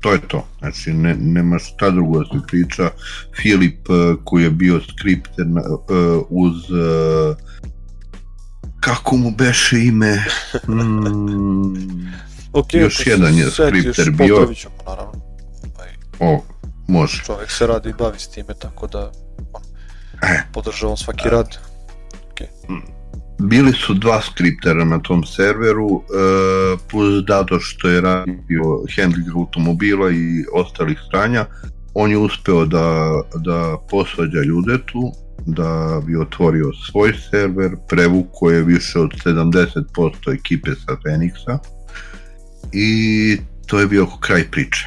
To je to, znači ne, nema šta drugo da se priča. Filip uh, koji je bio skripter uh, uz uh, kako mu beše ime mm, Ok, još jedan je skripter bio. naravno. O, može čovek se radi i bavi s time, tako da on, E. podržavam svaki rad. Bili su dva skriptera na tom serveru, uh, plus Dado što je radio handling automobila i ostalih stranja, on je uspeo da, da posvađa ljude tu, da bi otvorio svoj server, prevukao je više od 70% ekipe sa Feniksa i to je bio kraj priče.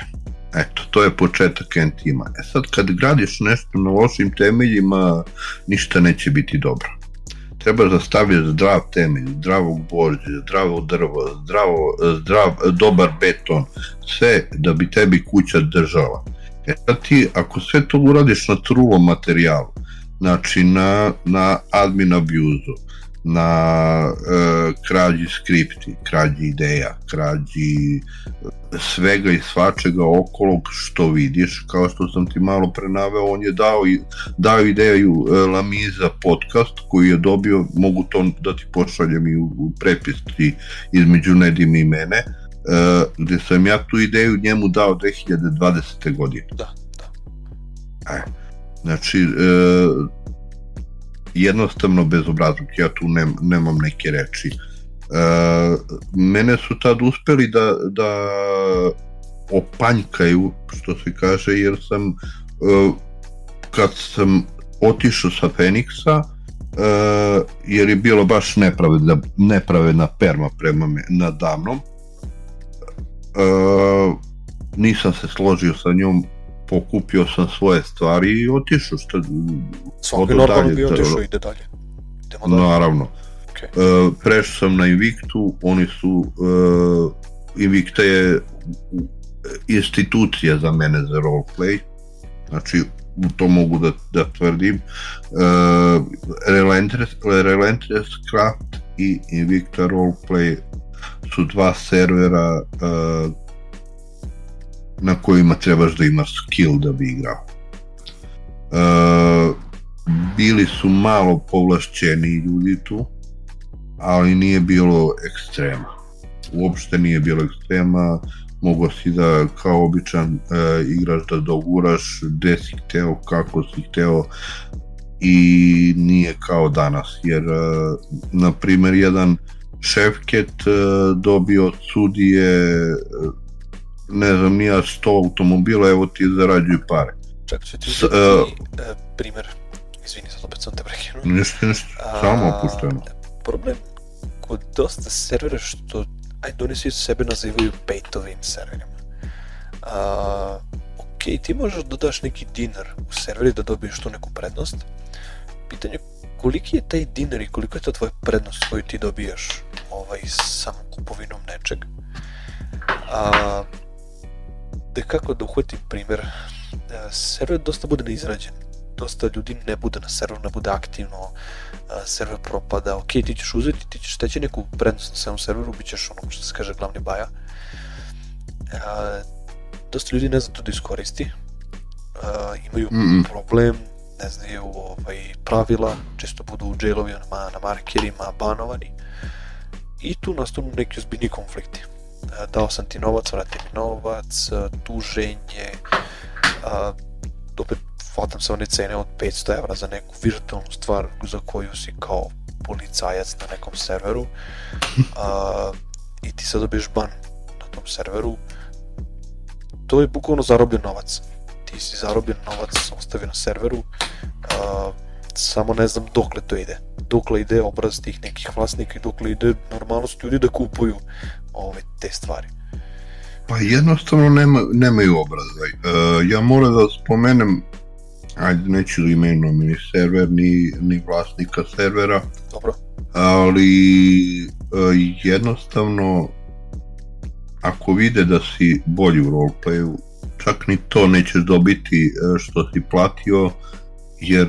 Eto, to je početak N-tima. E sad, kad gradiš nešto na lošim temeljima, ništa neće biti dobro treba da stavljaš zdrav temelj, zdravog gvožđa, zdravo drvo, zdravo, zdrav, dobar beton, sve da bi tebi kuća držala. E sad ti, ako sve to uradiš na trulom materijalu, znači na, na admin abuzu, na e, krađi skripti, krađi ideja, krađi svega i svačega okolo što vidiš, kao što sam ti malo pre naveo, on je dao, i, dao ideju e, Lamiza podcast koji je dobio, mogu to da ti pošaljem i u, u prepis ti između Nedim i mene, e, gde sam ja tu ideju njemu dao 2020. godine. Da, da. E, znači, e, jednostavno bezobrazluk, ja tu nem, nemam neke reči. E, mene su tad uspeli da, da opanjkaju, što se kaže, jer sam, e, kad sam otišao sa Feniksa, e, jer je bilo baš nepravedna, nepravedna perma prema me, nadamnom, e, nisam se složio sa njom, pokupio sam svoje stvari i otišao što Svaki normalno bi da, otišao da. ide dalje. Idemo dalje. naravno Okay. Uh, prešao sam na Invictu, oni su, uh, Invicta je institucija za mene za roleplay, znači to mogu da, da tvrdim. Uh, Relentless, Relentless Craft i Invicta Roleplay su dva servera uh, na kojima trebaš da imaš skill da bi igrao. Uh, bili su malo povlašćeni ljudi tu, ali nije bilo ekstrema. Uopšte nije bilo ekstrema, mogo si da kao običan e, igrač da doguraš gde si hteo, kako si hteo i nije kao danas, jer e, na primer jedan Šefket e, dobio od sudije e, ne znam, nija 100 automobila, evo ti zarađuju pare. Čak ću ti S- e, primer, izvini, sad opet sam te prekinuo. Ništa, ništa, samo opušteno. Problem kod dosta servera što, ajde oni svi sebe nazivaju pay to win serverima. A, ok, ti možeš da daš neki dinar u serveri da dobiješ tu neku prednost. Pitanje je koliki je taj dinar i koliko je to tvoja prednost koju ti dobijaš ovaj, samo kupovinom nečeg. A, kako da uhvatim primer, e, server dosta bude neizrađen. Dosta ljudi ne bude na serveru, ne bude aktivno, a, server propada, ok, ti ćeš uzeti, ti ćeš steći neku prednost na samom serveru, bit ćeš ono što se kaže glavni baja. A, dosta ljudi ne zna to da iskoristi, imaju Mm, mm. problem, ne znaju ovaj, pravila, često budu u jailovima, na markerima, banovani i tu nastanu neki ozbiljni konflikti. A, dao sam ti novac, vrati mi novac, a, tuženje, a, opet hvatam se one cene od 500 evra za neku virtualnu stvar za koju si kao policajac na nekom serveru. A, i ti sad dobiješ ban na tom serveru. To je bukvalno zarobljen novac. Ti si zarobljen novac ostavio na serveru. A, samo ne znam dokle to ide. Dokle ide obraz tih nekih vlasnika i dokle ide normalnost ljudi da kupuju ove te stvari. Pa jednostavno nema, nemaju obraza. E, ja moram da spomenem, ajde neću da imenujem ni server, ni, ni vlasnika servera, dobro. ali e, jednostavno ako vide da si bolji u roleplayu, čak ni to nećeš dobiti e, što si platio, jer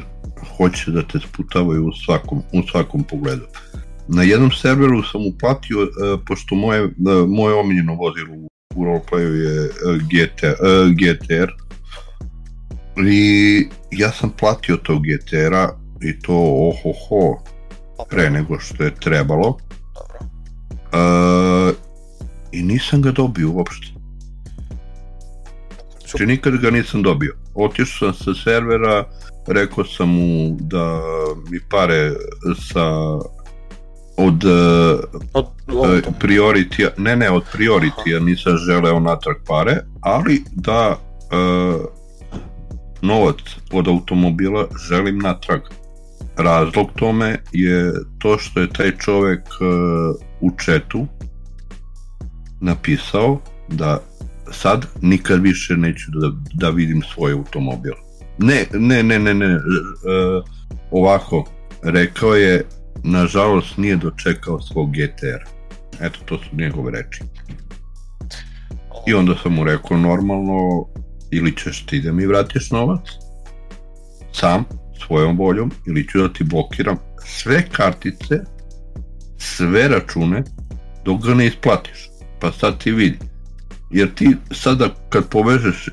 hoće da te sputavaju u svakom, u svakom pogledu. Na jednom serveru sam uplatio, e, pošto moje, e, moje omiljeno vozilo u, u roleplayu je e, GT, e, GTR, i ja sam platio tog GTR-a i to ohoho, pre nego što je trebalo. dobro Uh, I nisam ga dobio uopšte. Znači nikad ga nisam dobio. Otišao sam sa servera, rekao sam mu da mi pare sa od uh, od, od, prioritija, ne ne, od prioritija nisam želeo natrag pare, ali da uh, novac od automobila želim natrag. Razlog tome je to što je taj čovek uh, u četu napisao da sad nikad više neću da, da vidim svoj automobil. Ne, ne, ne, ne, ne, uh, ovako, rekao je, nažalost nije dočekao svog GTR. Eto, to su njegove reči. I onda sam mu rekao normalno, ili ćeš ti da mi vratiš novac, sam, svojom voljom, ili ću da ti blokiram sve kartice, sve račune, dok ga ne isplatiš. Pa sad ti vidi. Jer ti sada kad povežeš, e,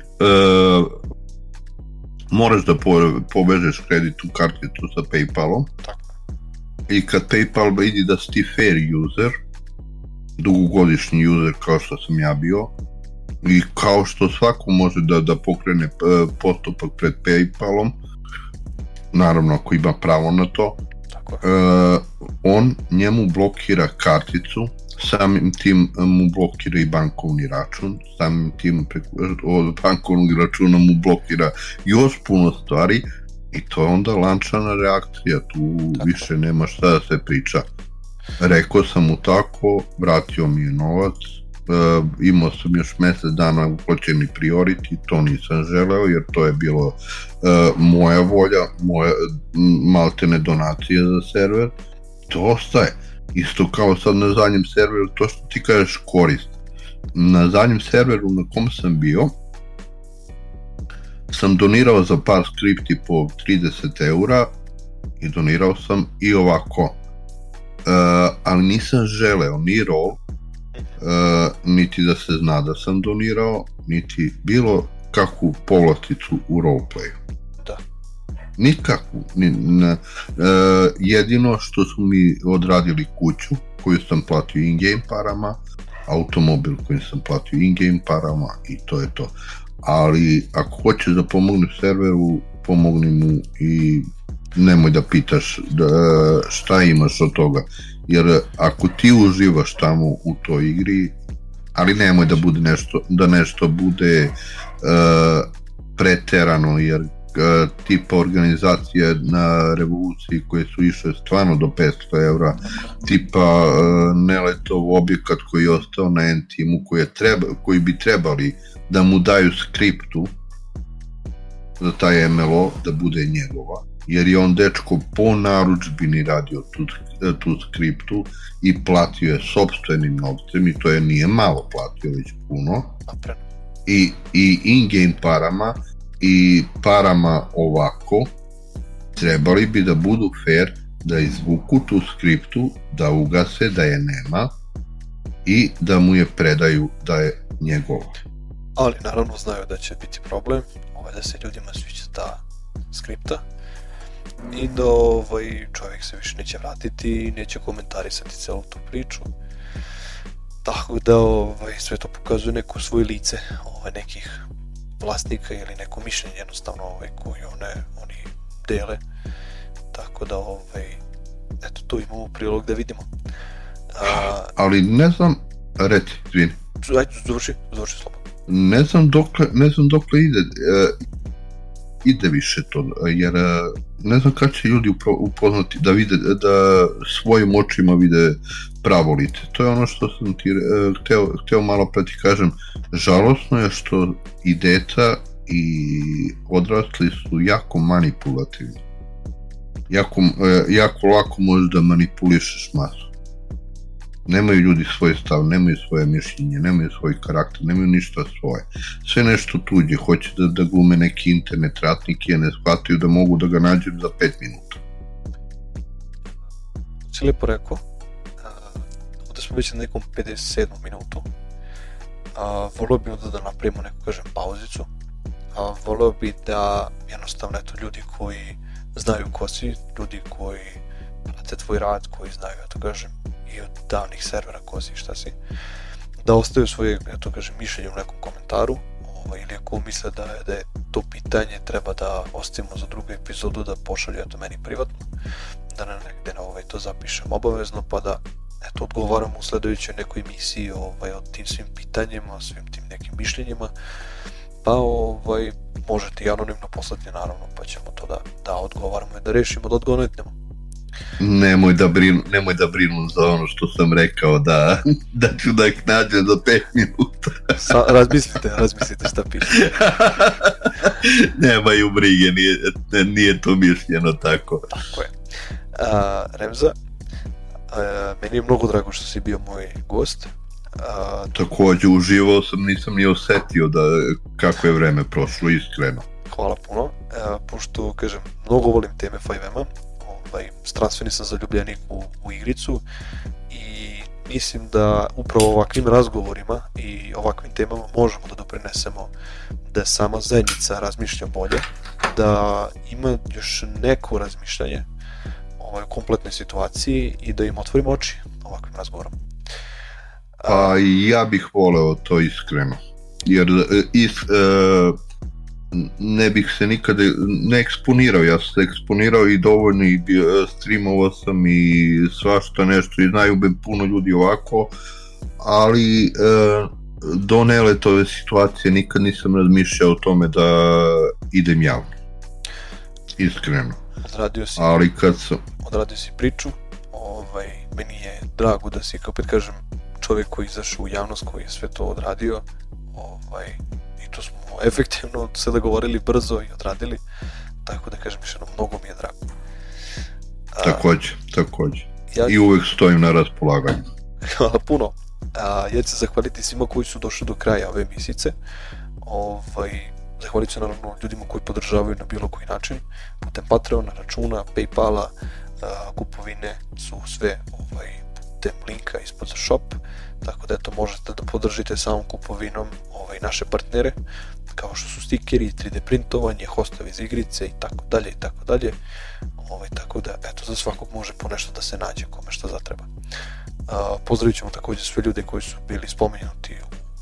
moraš da po, povežeš kreditnu karticu sa Paypalom, Tako. i kad PayPal vidi da si ti fair user, dugogodišnji user kao što sam ja bio, i kao što svako može da, da pokrene e, postupak pred Paypalom, naravno ako ima pravo na to, tako je. e, on njemu blokira karticu, samim tim mu blokira i bankovni račun, samim tim preko, od bankovnog računa mu blokira još puno stvari i to je onda lančana reakcija, tu Tako. više nema šta da se priča. Rekao sam mu tako, vratio mi je novac, imao sam još mesec dana uplaćeni priority, to nisam želeo jer to je bilo e, moja volja, moja m, maltene donacije za server, to ostaje. Isto kao sad na zadnjem serveru, to što ti kažeš korist. Na zadnjem serveru na kom sam bio, sam donirao za par skripti po 30 eura i donirao sam i ovako. E, ali nisam želeo ni roll, e, niti da se zna da sam donirao, niti bilo kakvu povlasticu u roleplayu. Da. Nikakvu. Ni, na, e, jedino što smo mi odradili kuću, koju sam platio in-game parama, automobil koji sam platio in-game parama i to je to. Ali ako hoćeš da pomogne serveru, pomogni mu i nemoj da pitaš da, šta imaš od toga. Jer ako ti uživaš tamo u toj igri, ali nemoj da bude nešto, da nešto bude uh, preterano, jer uh, tipa organizacije na revoluciji koje su išle stvarno do 500 evra, tipa uh, Neletov objekat koji je ostao na N-timu, koji, treba, koji bi trebali da mu daju skriptu za taj MLO da bude njegova jer je on dečko po naručbini radio tu, tu skriptu i platio je sobstvenim novcem i to je nije malo platio već puno. I, i in-game parama i parama ovako trebali bi da budu fair da izvuku tu skriptu, da ugase da je nema i da mu je predaju da je njegova. Ali naravno znaju da će biti problem, ovaj, da se ljudima sviđa ta skripta i da ovaj, čovjek se više neće vratiti i neće komentarisati celu tu priču. Tako da ovaj, sve to pokazuje neko svoje lice ovaj, nekih vlasnika ili neko mišljenje jednostavno ovaj, koje one, oni dele. Tako da ovaj, eto tu imamo prilog da vidimo. A, Ali ne znam, reci, izvini. Ajde, završi, završi slobodno. Ne znam dokle, ne znam dokle ide, e, ide više to, jer e, ne znam kada će ljudi upoznati da vide, da svojim očima vide pravo lice. To je ono što sam ti e, hteo, hteo malo pre ti kažem. Žalosno je što i deca i odrasli su jako manipulativni. Jako, e, jako lako možeš da manipulišeš masu nemaju ljudi svoj stav, nemaju svoje mišljenje, nemaju svoj karakter, nemaju ništa svoje. Sve nešto tuđe, hoće da, da glume neki internet ratnik i ne shvataju da mogu da ga nađu za 5 minuta. Si lepo rekao, ovde smo već na nekom 57. minutu, a, volio bih da, da napravimo neku, kažem, pauzicu, a, volio bih da jednostavno, eto, ljudi koji znaju ko si, ljudi koji prate tvoj rad, koji znaju, eto, kažem, i od davnih servera ko si šta si, da ostaju svoje, eto kažem, mišljenje u nekom komentaru, ovaj, ili ako misle da je, da je to pitanje treba da ostavimo za drugu epizodu, da pošalju eto meni privatno, da ne negde na ovaj, to zapišem obavezno, pa da eto, odgovaram u sledećoj nekoj emisiji ovaj, o tim svim pitanjima, svim tim nekim mišljenjima, pa ovaj, možete i anonimno poslati naravno, pa ćemo to da, da odgovaramo i da rešimo, da odgonetnemo. Nemoj da, brinu, nemoj da brinu za ono što sam rekao da, da ću da ih nađem za 5 minuta. Sa, razmislite, razmislite šta piše. Nemaju brige, nije, nije to mišljeno tako. Tako je. A, Remza, a, meni je mnogo drago što si bio moj gost. A, Takođe, uživao sam, nisam ni osetio da kako je vreme prošlo, iskreno. Hvala puno. A, pošto, kažem, mnogo volim teme 5M-a, ovaj, strastveni sam zaljubljenik u, u igricu i mislim da upravo ovakvim razgovorima i ovakvim temama možemo da doprinesemo da sama zajednica razmišlja bolje, da ima još neko razmišljanje ovaj, o kompletnoj situaciji i da im otvorimo oči ovakvim razgovorom. Pa ja bih voleo to iskreno. Jer is, uh, ne bih se nikada ne eksponirao, ja sam se eksponirao i dovoljno i streamovao sam i svašta nešto i znaju me puno ljudi ovako, ali e, do neletove situacije nikad nisam razmišljao o tome da idem javno. Iskreno. Odradio si, ali kad sam... Odradio si priču, ovaj, meni je drago da si, kao opet kažem, čovjek koji izašao u javnost, koji je sve to odradio, ovaj, to smo efektivno se dogovorili brzo i odradili, tako da kažem još jedno, mnogo mi je drago. A, takođe, takođe. Ja, I uvek stojim na raspolaganju. Hvala puno. A, ja ću se zahvaliti svima koji su došli do kraja ove misice. Ovaj, zahvalit se naravno ljudima koji podržavaju na bilo koji način, putem Patreona, računa, Paypala, a, kupovine su sve ovaj, putem linka ispod za shop tako da eto možete da podržite samom kupovinom ovaj, naše partnere kao što su stikeri, 3D printovanje, hostovi iz igrice i tako dalje i tako dalje. Ovaj, tako da, eto, za svakog može po nešto da se nađe kome što zatreba. Uh, pozdravit ćemo također sve ljude koji su bili spomenuti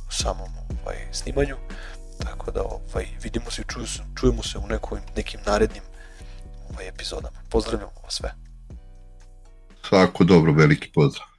u samom ovaj, snimanju, tako da ovaj, vidimo se i čujemo se u nekoj, nekim narednim ovaj, epizodama. Pozdravljamo vas sve. Svako dobro, veliki pozdrav.